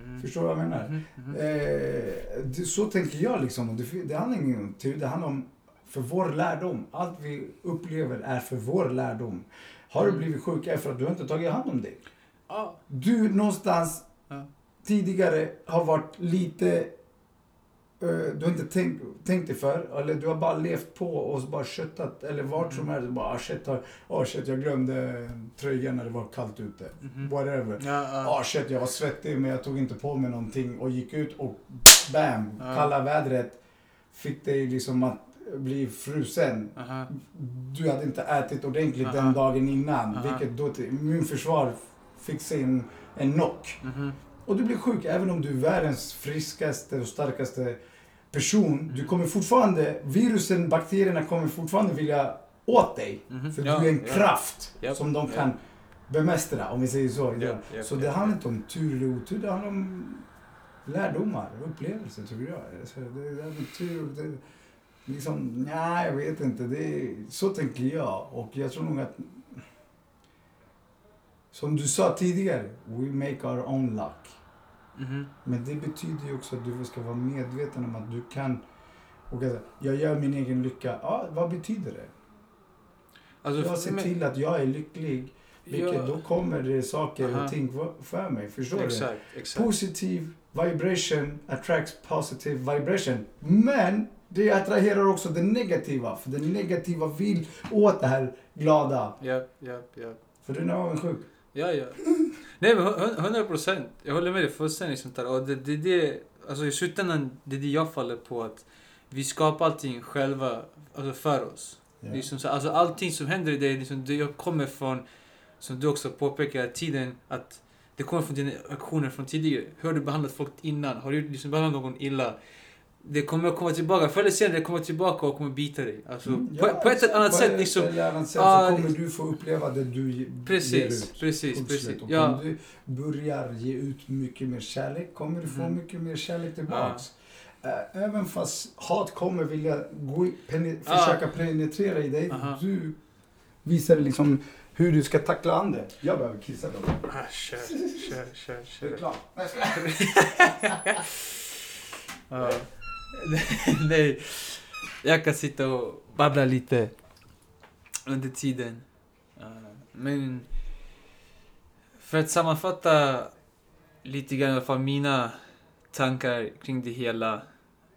Mm.
Förstår du vad jag menar?
Mhm. Mhm.
Eh, det, så tänker jag liksom. Det, det handlar inte om tur, det handlar om för vår lärdom. Allt vi upplever är för vår lärdom. Har du
Mm.
blivit sjuk för att du inte tagit hand om dig.
Ja.
Du någonstans
Ja.
tidigare har varit lite... eh, du har inte tänkt, tänkt dig för, eller du har bara levt på och bara köttat, eller vart som
Mm.
helst. Bara, ah, shit, har, oh, shit, jag glömde tröjan när det var kallt ute.
Mhm.
Whatever.
Ja, ja.
Ah shit, jag var svettig men jag tog inte på mig någonting och gick ut och bam, kalla vädret fick dig liksom att bli frusen.
Aha.
Du hade inte ätit ordentligt
Aha.
den dagen innan,
Aha.
vilket då till immunförsvar fick sig en, en knock.
Mhm.
Och du blir sjuk även om du är världens friskaste och starkaste person.
Mm.
Du kommer fortfarande, virusen, bakterierna kommer fortfarande vilja åt dig.
Mhm.
För
Ja,
du är en
ja.
kraft
Japp,
som de kan bemästra, om vi säger så.
Japp,
så det handlar inte om tur eller otur, det handlar om lärdomar, upplevelser tror jag. Så det, det tur, det, liksom, nej jag vet inte. Det så tänker jag. Och jag tror nog att, som du sa tidigare, we make our own luck.
Mhm.
Men det betyder ju också att du ska vara medveten om att du kan och att jag gör min egen lycka. Ja, vad betyder det?
Alltså,
Jag ser
men-
till att jag är lycklig. Vilket
Ja.
då kommer det saker
Aha.
och ting för- mig. Förstår du?
Exakt, exakt.
Positiv vibration attracts positive vibration. Men det attraherar också det negativa. För det negativa vill åt det här glada.
Japp, japp, japp.
För den är avundsjuk.
Ja, ja. Nej men hun- hundra procent. Jag håller med dig fullständigt. Sånt där. Och det, det, det, alltså i slutändan, det är det jag faller på. att Vi skapar allting själva, alltså för oss.
Ja.
Liksom så, alltså allting som händer i dig, liksom, det kommer från, som du också påpekar, tiden att det kommer från dina aktioner från tidigare. Hur har du behandlat folk innan? Har du liksom behandlat någon illa? Det kommer komma tillbaka, förr eller senare det kommer tillbaka och kommer bita dig. Alltså,
Mm,
på,
ja,
på ett eller annat
på
sätt
ett
liksom.
eller annat sätt
Ah,
så kommer
liksom-
du få uppleva det du ge- ger
Precis,
ut.
precis, precis.
Och
Ja,
om du börjar ge ut mycket mer kärlek kommer du få
Mhm.
mycket mer kärlek tillbaks. Ä- Även fast hat kommer vilja gå i, pene,
Ah.
försöka penetrera i dig.
Aha.
Du visar liksom hur du ska tackla an det. Jag behöver kissa då.
ah, kör, kör, kör,
är
kör.
klart. Nej, jag.
Nej, jag kan sitta och babbla lite under tiden. Men för att sammanfatta lite grann i alla fall mina tankar kring det hela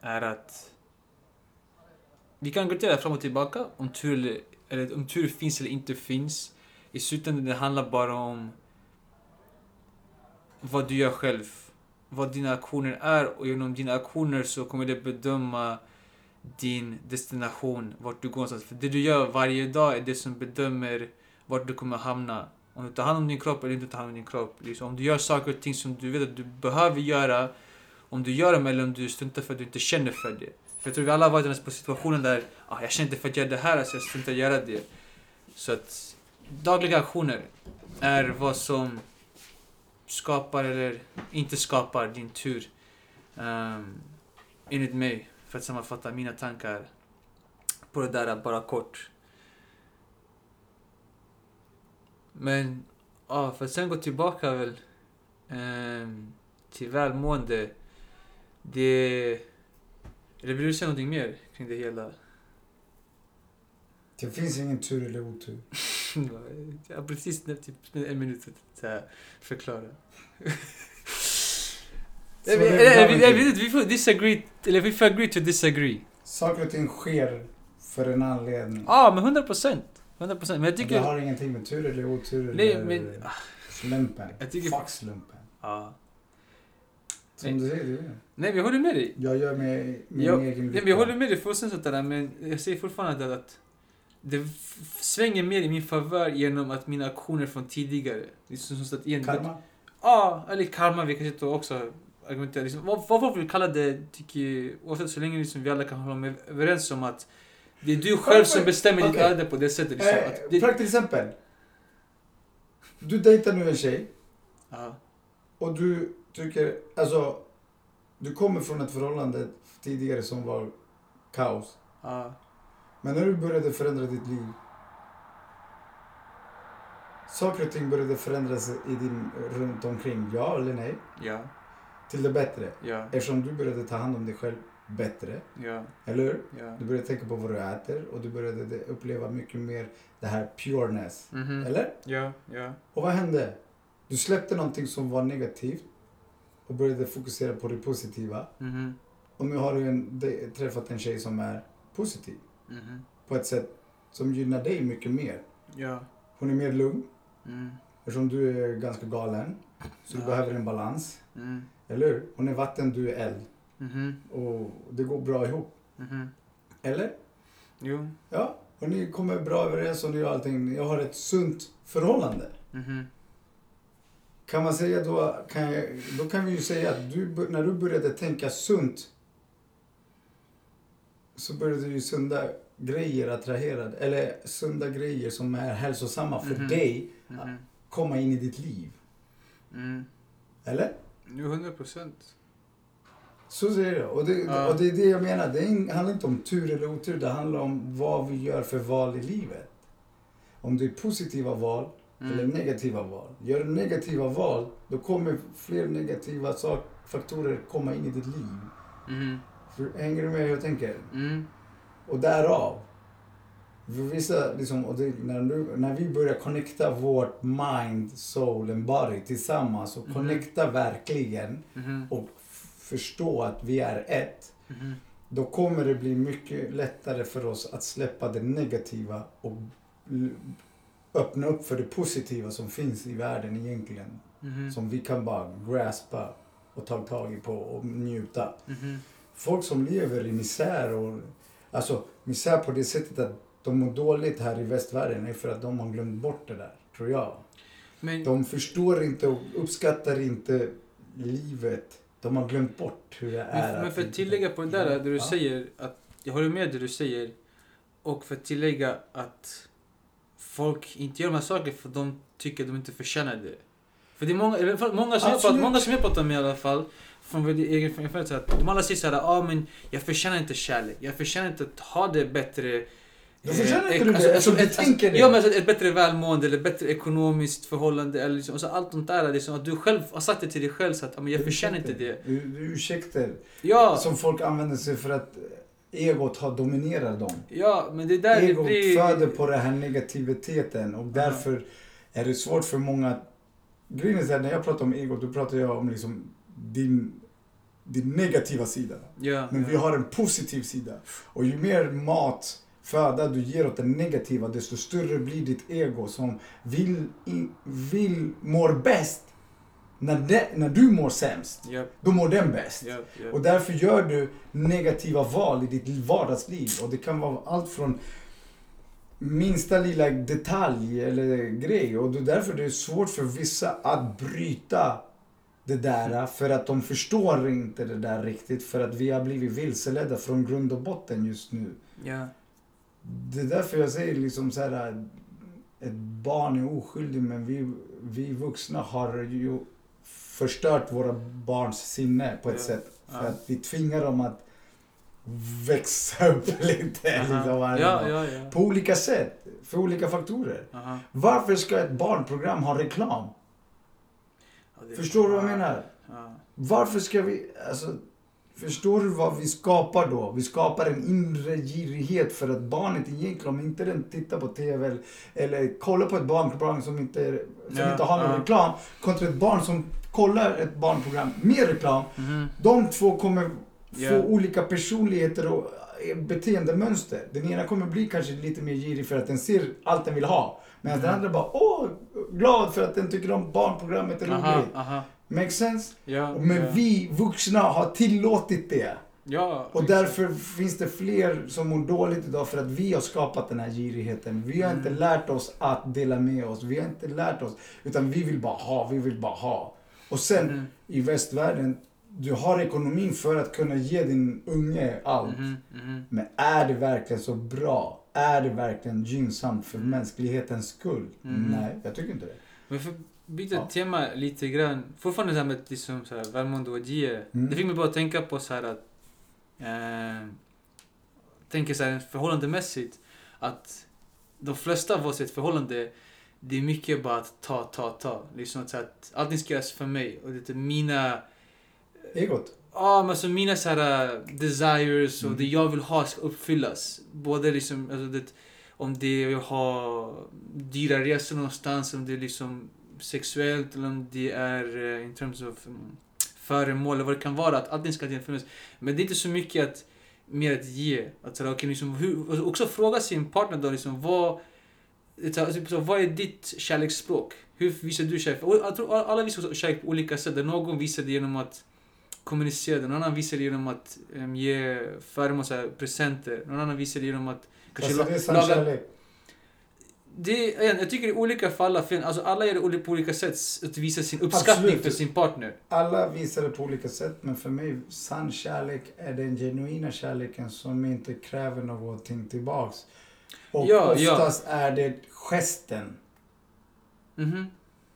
är att vi kan gå fram och tillbaka om tur, eller, eller om tur finns eller inte finns. I slutändan det handlar bara om vad du gör själv. Vad dina aktioner är och genom dina aktioner så kommer det bedöma din destination, vart du går någonstans. För det du gör varje dag är det som bedömer vart du kommer hamna. Om du tar hand om din kropp eller inte tar hand om din kropp. Liksom, om du gör saker och ting som du vet att du behöver göra, om du gör dem eller om du struntar för att du inte känner för det. För jag tror vi alla har varit i den situationen där ah, jag känner inte för att göra det här, så jag struntar i att göra det. Så att dagliga aktioner är vad som skapar eller inte skapar din tur. Um, enligt mig, för att sammanfatta mina tankar på det där bara kort. Men, ja, för att sen gå tillbaka väl um, till välmående. Det... Eller vill du säga någonting mer kring det hela?
Det finns ingen tur eller otur.
Jag har precis typ en minut att här, förklara. Jag
det är
vet- jag jag inte, vi får disagree, eller vi får agree to disagree.
Saker och ting sker för en anledning.
Ja, men 100 procent. 100 procent. Men jag
Och Det
tycker...
har ingenting med tur eller otur
Nej,
eller
men-
slumpen.
Jag tycker-
Fuck slumpen.
Ja.
Som du säger, du.
Nej, vi håller med dig.
Jag gör med min
Jag-
egen
men jag håller med dig fullständigt där, men jag säger fortfarande att det svänger mer i min favör genom att mina aktioner från tidigare. Är som så att igen,
Karma?
Ja, eller karma. Vi kan sitta och också argumentera. Liksom, vad, vad folk vill kalla det, tycker jag, oavsett så länge liksom vi alla kan hålla med, överens om att det är du själv som bestämmer ditt
Okej.
öde på det sättet. Liksom,
Eh,
det,
Praktiskt exempel. Du dejtar nu en tjej
ja,
och du tycker, alltså, du kommer från ett förhållande tidigare som var kaos.
ja,
Men när du började förändra ditt liv. Saker och ting började förändras i din, runt omkring, ja eller nej?
ja,
Till det bättre.
ja,
Eftersom du började ta hand om dig själv bättre,
ja,
eller hur?
ja.
Du började tänka på vad du äter och du började de- uppleva mycket mer det här pureness.
Mhm.
Eller?
Ja, ja,
Och vad hände? Du släppte någonting som var negativt och började fokusera på det positiva.
mhm,
Och nu har du en, träffat en tjej som är positiv
mhm,
på ett sätt som gynnar dig mycket mer.
ja,
Hon är mer lugn
mm,
eftersom du är ganska galen. Så du
Ja.
behöver en balans.
mm,
Eller hur? Hon är vatten, du är eld.
mhm,
Och det går bra ihop.
mhm.
Eller?
Jo,
Ja. Och ni kommer bra överens och ni gör allting. Ni har ett sunt förhållande. Kan man säga då, kan jag, då kan vi ju säga att du, när du började tänka sunt så började ju sunda grejer attrahera, eller sunda grejer som är hälsosamma för
Mhm.
dig
mhm,
komma in i ditt liv.
mm.
Eller?
Jo, 100 procent.
Så säger jag. Och det,
Ja.
och det är det jag menar. Det handlar inte om tur eller otur. Det handlar om vad vi gör för val i livet. Om det är positiva val eller
Mm.
negativa val. Gör du negativa val, då kommer fler negativa sak, faktorer komma in i ditt liv. För, hänger du med hur jag tänker?
mm,
Och därav. För vissa, liksom, och det, när, du, när vi börjar connecta vårt mind, soul and body tillsammans och
Mhm.
connecta verkligen
mhm,
och förstå att vi är ett.
mhm.
Då kommer det bli mycket lättare för oss att släppa det negativa och öppna upp för det positiva som finns i världen egentligen.
Mhm,
Som vi kan bara graspa och ta tag i på och njuta.
mhm.
Folk som lever i misär och alltså misär på det sättet att de mår dåligt här i västvärlden är för att de har glömt bort det där, tror jag.
Men,
De förstår inte och uppskattar inte livet. De har glömt bort hur det är.
men, men för att tillägga på det där, där du
Ja.
säger att jag håller med det du säger och för att tillägga att folk inte gör de här sakerna för de tycker att de inte förtjänar det. För det är många, som jag, pratar, många som jag pratar med i alla fall, från vår egen erfarenhet, att de alla säger såhär, ah, men jag förtjänar inte kärlek, jag förtjänar inte att ha det bättre
Då förtjänar
eh,
inte
alltså,
det,
alltså,
du
ett,
tänker
alltså,
det.
Ja men alltså, ett bättre välmående eller bättre ekonomiskt förhållande eller liksom, alltså, allt sånt där. Liksom, att du själv har sagt det till dig själv så att men jag förtjänar inte det.
Ursäkter
Ja,
som folk använder sig för att egot har dominerat dem.
ja men det där det
Egot
blir...
föder på den här negativiteten och därför är det svårt för många. Grejen är så när jag pratar om egot, då pratar jag om liksom din, din negativa sida.
Ja,
Men
ja.
vi har en positiv sida. Och ju mer mat, föda du ger åt den negativa, desto större blir ditt ego som vill, vill mår bäst. När, de, när du mår sämst,
Ja,
då mår den bäst.
ja, ja.
Och därför gör du negativa val i ditt vardagsliv. Och det kan vara allt från minsta lilla detalj eller grej. Och det är därför det är svårt för vissa att bryta det där. För att de förstår inte det där riktigt. För att vi har blivit vilseledda från grund och botten just nu.
ja.
Det är därför jag säger liksom så här. Ett barn är oskyldig men vi, vi vuxna har ju förstört våra barns sinne på ett
Ja.
sätt. För
Ja.
att vi tvingar dem att växa upp lite. Liksom, varje
ja, ja, ja.
På olika sätt. För olika faktorer.
Aha.
Varför ska ett barnprogram ha reklam? Förstår du vad jag
ja,
menar?
Ja.
Varför ska vi... Alltså, Förstår du vad vi skapar då? Vi skapar en inre girighet för att barnet egentligen, om inte den tittar på TV eller, eller kollar på ett barnprogram som inte, som
Ja,
inte har någon
ja.
reklam, kontra ett barn som kollar ett barnprogram med reklam.
Mhm.
De två kommer få
Ja.
olika personligheter och eh, beteendemönster. Den ena kommer bli kanske lite mer girig för att den ser allt den vill ha. Medan den
Mhm.
andra bara, åh, glad för att den tycker om barnprogrammet är roligt.
aha.
Make sense?
Ja,
Men
ja.
vi vuxna har tillåtit det.
Ja,
Och
exakt.
därför finns det fler som mår dåligt idag för att vi har skapat den här girigheten. Vi har inte
Mm.
lärt oss att dela med oss. Vi har inte lärt oss. Utan vi vill bara ha, vi vill bara ha. Och sen
Mhm.
i västvärlden, du har ekonomin för att kunna ge din unge allt.
Mhm.
Men är det verkligen så bra? Är det verkligen gynnsamt för mänsklighetens skull?
Mm.
Nej, jag tycker inte det.
Men för att byta
Ja.
tema lite grann. Fortfarande det här med liksom så här, välmående och ge.
Mm.
Det fick mig bara att tänka på så här att... Eh, tänker så här förhållandemässigt. Att de flesta av oss i ett förhållande. Det är mycket bara att ta, ta, ta. Liksom så att allting ska göras för mig. Och det är mina...
Egot.
Ja, men alltså mina så här uh, desires och
Mm.
det jag vill ha ska uppfyllas. Både liksom, alltså det, om det är att ha dyra resor någonstans, om det är liksom sexuellt eller om det är uh, in terms of um, föremål eller vad det kan vara. Att allting ska finnas. Men det är inte så mycket att mer att ge. Att så okay, liksom, hur, också fråga sin partner då liksom vad det är så- typ så, vad är ditt kärleksspråk? Hur visar du kärlek? Och Jag tror alla visar kärlek på olika sätt. Någon visar det genom att kommunicera, någon annan visar det genom att um, ge föremål, så presenter. Någon annan visar det genom att kanske
Alltså, det är sann
laga...
kärlek.
Det är, jag tycker i olika fall, alltså alla gör det på olika sätt att visa sin uppskattning
Absolut.
för sin partner.
Alla visar det på olika sätt, men för mig, sann kärlek är den genuina kärleken som inte kräver någonting tillbaks. Och
Ja, ja.
oftast är det gesten,
Mhm.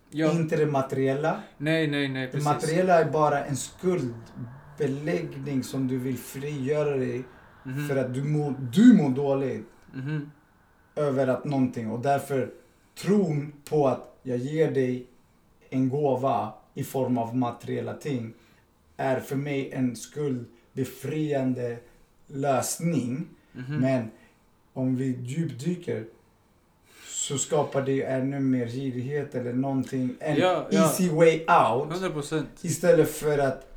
Ja.
inte det materiella.
Nej, nej, nej,
Det
precis.
materiella är bara en skuldbeläggning som du vill frigöra dig
Mhm.
för att du mår, du mår dåligt
Mhm.
över att någonting och därför tron på att jag ger dig en gåva i form av materiella ting är för mig en skuldbefriande lösning.
Mhm.
Men om vi djupdyker så skapar det ännu mer girighet eller någonting. En
Ja, ja.
easy way out.
100 procent.
Istället för att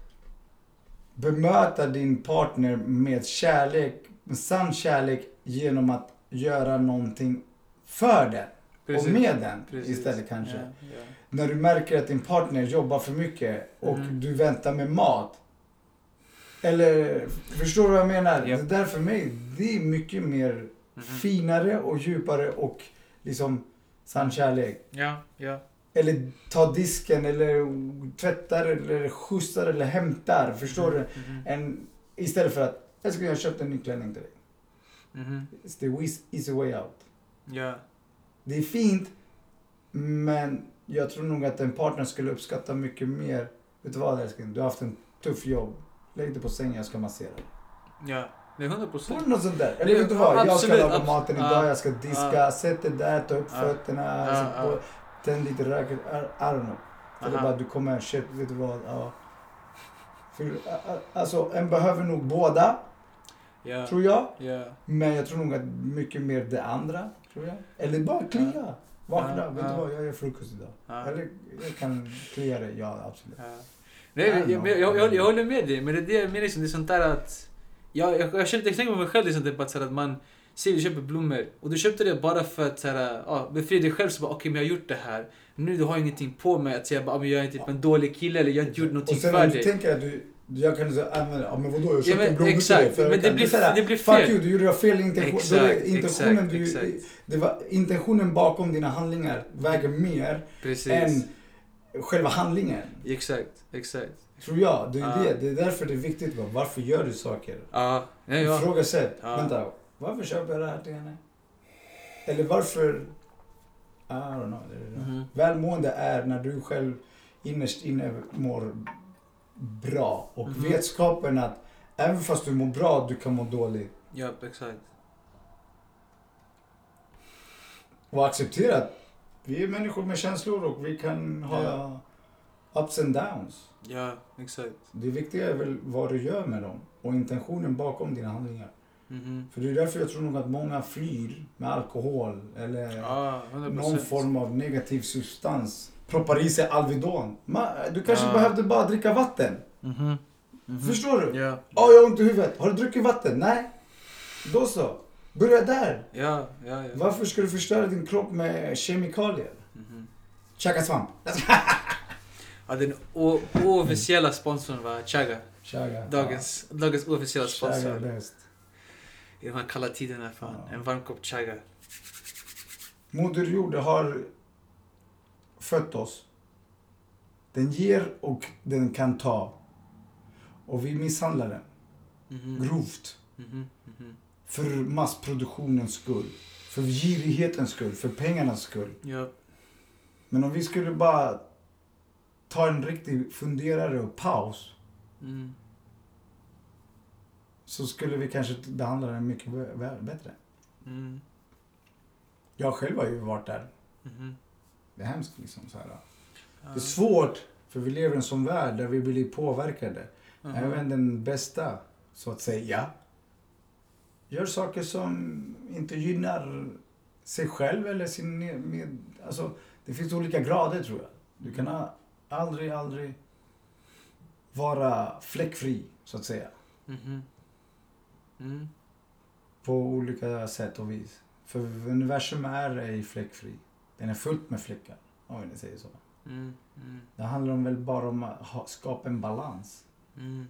bemöta din partner med kärlek, med sann kärlek genom att göra någonting för den. Och med den
Precis.
istället kanske.
Ja.
När du märker att din partner jobbar för mycket och
Mhm.
du väntar med mat. Eller, förstår du vad jag menar?
Japp.
Det där för mig, det är mycket mer
Mhm.
finare och djupare och liksom sann kärlek.
Ja, ja.
Eller ta disken eller tvättar eller skjutsar eller hämtar. Förstår du?
Mhm.
En, istället för att, älskling jag har köpt en ny klänning till dig.
Mhm.
It's the eas- easy way out.
Ja.
Det är fint, men jag tror nog att en partner skulle uppskatta mycket mer. Vet du vad älskling? Du har haft en tuff jobb. Lägg dig på sängen, jag ska massera dig.
Ja. Det är 100
Får
procent.
något sånt där? Eller vet du vad? Jag ska laga maten idag, jag ska diska. Sätt dig där, ta upp fötterna, tänd lite rök. I, don't know. Eller bara du kommer, shit, vet du vad? Ja. För, alltså, en behöver nog båda,
Ja.
tror jag.
Ja.
Men jag tror nog att mycket mer det andra, tror jag. Eller bara klia. Vakna,
Ja,
vet du vad? Jag gör frukost idag.
Ja.
Eller jag kan klia dig, ja absolut.
Ja. Nej, jag, jag, jag, jag, håller med dig, men det är det jag menar, det är sånt där att... Jag, jag, jag, känner, jag tänker på mig själv, liksom, typ, att, så att man säger du köper blommor och du köpte det bara för att så här, ja, befria dig själv, så bara okej men jag har gjort det här. Nu du har jag ingenting på mig att säga bara, "Ah, men jag är typ en dålig kille eller jag har inte gjort någonting
Och sen
för
om du
dig.
tänker att du, jag kan säga, ah, men, ah, men vadå, jag
Ja,
köpte
men
en blommor till dig förra
men det blir- det blir
Fuck
fel.
you, du gjorde fel intention.
Exakt,
intentionen,
exakt,
du,
exakt.
Det var, intentionen bakom dina handlingar väger mer
Precis.
än själva handlingen.
Exakt, exakt.
Tror jag. Det är,
Ja.
det. det är därför det är viktigt. va? Varför gör du saker?
Ja, ja, ja.
Ifrågasätt.
Ja.
Vänta, varför köper jag det här till henne? Eller varför... I don't know.
Mhm.
Välmående är när du själv innerst inne mår bra. Och
Mhm.
vetskapen att även fast du mår bra, du kan må dåligt.
Ja, exakt.
Och acceptera att vi är människor med känslor och vi kan ha
Ja.
Ups and downs.
Ja, exakt.
Det viktiga är väl vad du gör med dem och intentionen bakom dina handlingar.
Mhm.
För det är därför jag tror nog att många flyr med alkohol eller
100%.
någon form av negativ substans. Proppar i sig Alvedon. Du kanske
Ja.
behövde bara dricka vatten.
Mhm. Mhm.
Förstår du?
Ja.
Åh, jag har ont i huvudet. Har du druckit vatten? Nej. Då så. Börja där.
Ja, ja, ja.
Varför ska du förstöra din kropp med kemikalier?
Mhm.
Käka svamp.
Ja, den o- oofficiella sponsorn var Chaga.
Chaga.
Dagens, dagens oofficiella
Chaga är
sponsor.
bäst.
I de här kalla tiderna, fan.
Ja.
En varm kopp Chaga.
Moder Jord har fött oss. Den ger och den kan ta. Och vi misshandlar den
Mhm.
grovt.
Mhm. Mhm.
För massproduktionens skull. För girighetens skull. För pengarnas skull.
Ja.
Men om vi skulle bara ta en riktig funderare och paus.
Mm.
Så skulle vi kanske behandla den mycket bättre.
Mm.
Jag själv har ju varit där.
Mhm.
Det är hemskt liksom. Så här. Det är svårt. För vi lever i en sån värld där vi blir påverkade.
Mhm.
Även den bästa, så att säga, gör saker som inte gynnar sig själv eller sin med... Alltså, det finns olika grader tror jag. Du kan a- aldrig, aldrig vara fläckfri, så att säga.
Mhm. Mm.
På olika sätt och vis. För universum är ej fläckfri. Den är fullt med fläckar, om vi säger så.
Mm. Mm.
Det handlar om väl bara om att skapa en balans.
Mm.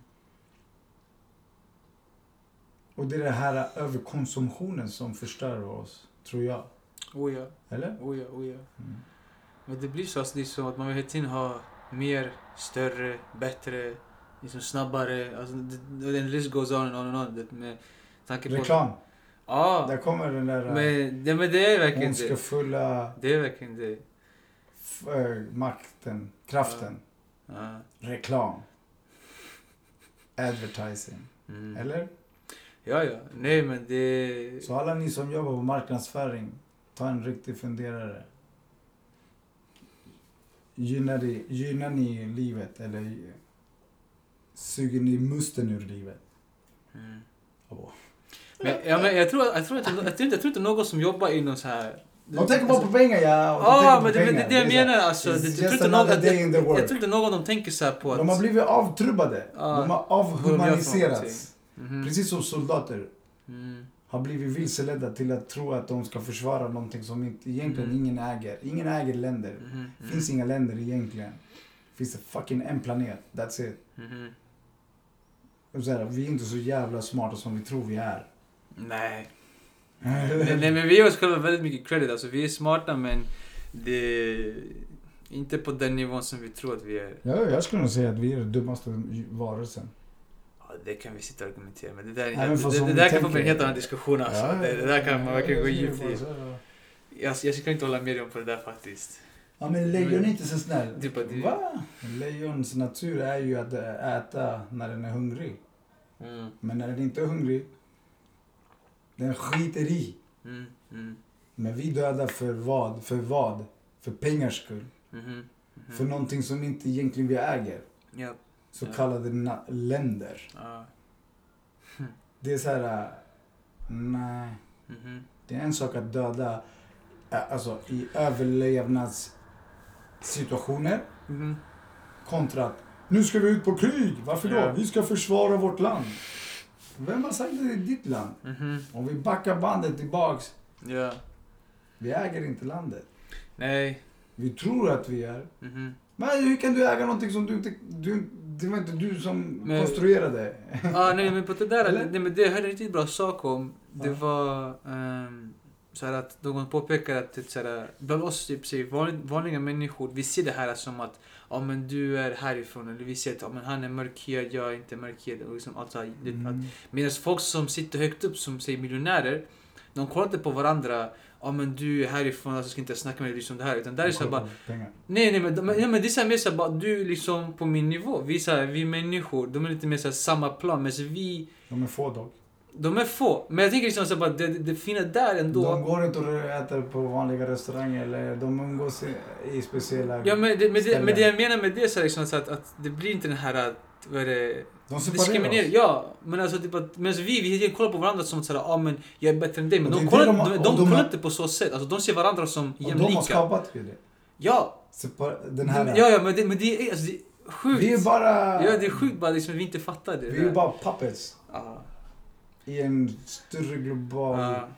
Och det är den här överkonsumtionen som förstör oss, tror jag.
Oh ja,
Eller?
oh ja, oh ja.
Mm.
Men det blir så, alltså, det är så att man vill hela tiden ha mer, större, bättre, liksom snabbare. Alltså, det, the list goes on and on and on. Det, med tanke på...
Reklam.
Ja,
Där kommer den där
men, det, men det är verkligen det.
ondskefulla
Det är verkligen det.
äh, makten, kraften.
Ja.
Reklam. Advertising.
Mm.
Eller?
Ja, ja. Nej, men det...
Så alla ni som jobbar på marknadsföring, ta en riktig funderare. Gynnar, det, gynnar ni livet eller suger ni musten ur livet?
Mm.
Åh.
Men, ja, men jag tror, jag tror inte, jag tror inte, jag tror inte någon som jobbar inom så här...
De tänker bara på pengar ja. de
Ja, men det, det det jag menar. Alltså, det, jag, tror någon, jag, jag, tror inte någon dem tänker så på att...
De har blivit avtrubbade.
Ja.
De har
de
avhumaniserats.
Mhm.
Precis som soldater
Mm.
Har blivit vilseledda till att tro att de ska försvara någonting som inte, egentligen
Mm.
ingen äger. Ingen äger länder.
Mhm.
Det finns inga länder egentligen. Finns det fucking en planet. That's it. Och så här, vi är inte så jävla smarta som vi tror vi är.
Nej. nej. Nej, men vi ger oss själva väldigt mycket credit. Alltså, vi är smarta, men det är inte på den nivån som vi tror att vi är.
Ja, jag skulle nog säga att vi är den dummaste varelsen.
Det kan vi sitta och argumentera med. Det där, är
Nej, men
det, det
vi
där kan få bli en helt annan diskussion. Alltså.
Ja,
det, det där kan man verkligen gå djupt i. Jag, jag skulle inte hålla med dig om på det där faktiskt.
Ja, men lejon är inte så snäll.
Typ att det-
Va? Lejons natur är ju att äta när den är hungrig.
Mm.
Men när den inte är hungrig, den skiter i.
Mm. Mm.
Men vi dödar för vad? För vad? För pengars skull.
Mhm. Mhm.
För någonting som inte egentligen vi äger.
Ja.
Så kallade länder.
Ja.
Det är så här... äh, Nej.
Mhm.
Det är en sak att döda äh, alltså, i överlevnadssituationer
Mhm.
kontra att nu ska vi ut på krig. Varför då?
Ja.
Vi ska försvara vårt land. Vem har sagt att det är ditt land?
Mhm.
Om vi backar bandet tillbaks.
Ja.
Vi äger inte landet.
Nej.
Vi tror att vi är.
Mhm.
Men hur kan du äga någonting som du inte... Du, det var inte du som
Men-
konstruerade.
ah, nej men på det där,
Eller?
det, men det hörde en riktigt bra sak om. Det var um, så att någon påpekar att det, så här, bland oss typ, så vanliga, vanliga människor, vi ser det här som att ja men du är härifrån eller vi ser att ja, men han är mörkhyad, jag är inte mörkhyad liksom allt så här, det, att,
Mm.
Medan folk som sitter högt upp, som säger miljonärer, de kollar inte på varandra. Ja men du är härifrån, alltså ska inte snacka med dig liksom det här. Utan där är så här bara,
Pengar.
nej nej men, de, nej, men det är så här mer så här, bara, du liksom på min nivå. Vi, så här, vi är människor, de är lite mer så här, samma plan. Men så vi,
De är få dock.
De är få. Men jag tänker liksom så bara, det, det fina där ändå.
De går inte och äter på vanliga restauranger eller de umgås i, i speciella
Ja men det, men, det, men det jag menar med det så är liksom så att, att det blir inte den här att, vad är det,
De
diskriminering.
oss.
Ja, men alltså typ att, medan vi, vi kollar på varandra som såhär, ja ah, men jag är bättre än dig. Men de kollar, de,
de
de, de, kollar inte på så sätt. Alltså de ser varandra som
Och de har
jämlika.
skapat det.
Ja,
den här...
ja, ja, men det, men det är, alltså, det är sjukt.
Vi är bara...
Ja, det är sjukt bara liksom, vi inte fattar det.
Vi är bara puppets
Ja.
i en större global
Ja.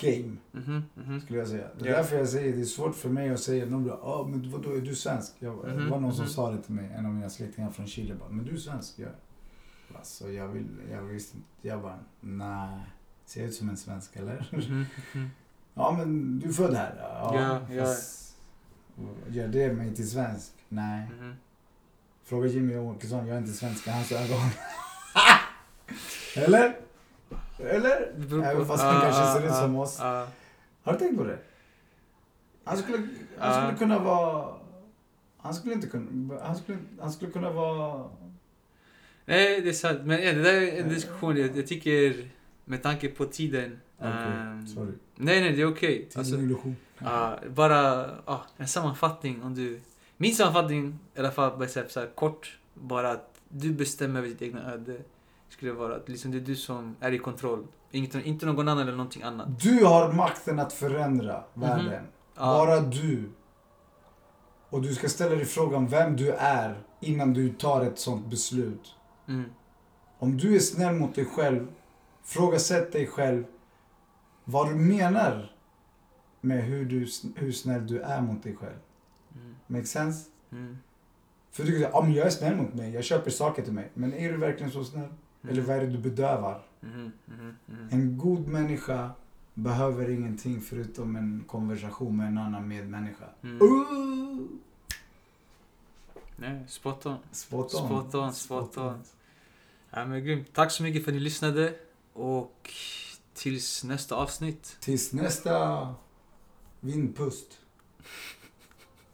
Game,
Mhm, mhm.
skulle jag säga. Det är
Ja.
därför jag säger det är svårt för mig att säga, någon bara, ah, men vadå, är du svensk? Jag, Det
Mhm,
var någon som
mhm.
sa det till mig, en av mina släktingar från Chile bara, men du är svensk? Jag, alltså, jag, vill, jag visste inte, jag bara, nej. Ser jag ut som en svensk eller?
Mhm, mhm.
Ja men du är född här? Ja.
Ja.
fast Gör det mig till svensk? Nej.
Mhm.
Fråga Jimmy Åkesson, jag är inte svensk i hans ögon. Eller? Eller? Även fast han
Ah,
kanske ser ut
ah,
som oss.
ah.
Har du tänkt på det? Han skulle, han skulle kunna vara... Han skulle inte kunna... Han skulle, han skulle kunna vara...
Nej, det är sant. Men ja, det där är en diskussion. Jag, jag tycker, med tanke på tiden.
Okej,
ehm,
sorry.
Nej, nej, det är okej.
Till
Alltså, ah, bara ah, en sammanfattning om du... Min sammanfattning, i alla fall bara så här, så här, kort, bara att du bestämmer över ditt egna öde. Skulle vara att liksom det är du som är i kontroll. Inget, inte någon annan eller någonting annat.
Du har makten att förändra
Mhm.
världen.
Ja.
Bara du. Och du ska ställa dig frågan vem du är innan du tar ett sånt beslut.
Mm.
Om du är snäll mot dig själv, frågasätt dig själv vad du menar med hur, du, hur snäll du är mot dig själv.
Mm.
Make sense?
Mm.
För du kan säga, ah, jag är snäll mot mig, jag köper saker till mig. Men är du verkligen så snäll?
Mm.
Eller vad är det du bedövar?
Mhm, mhm.
En god människa behöver ingenting förutom en konversation med en annan medmänniska.
Mm.
Uh!
Nej, spot on.
Spot on.
Spot on, spot on. Ja, men grymt. Tack så mycket för att ni lyssnade. Och tills nästa avsnitt.
Tills nästa vindpust.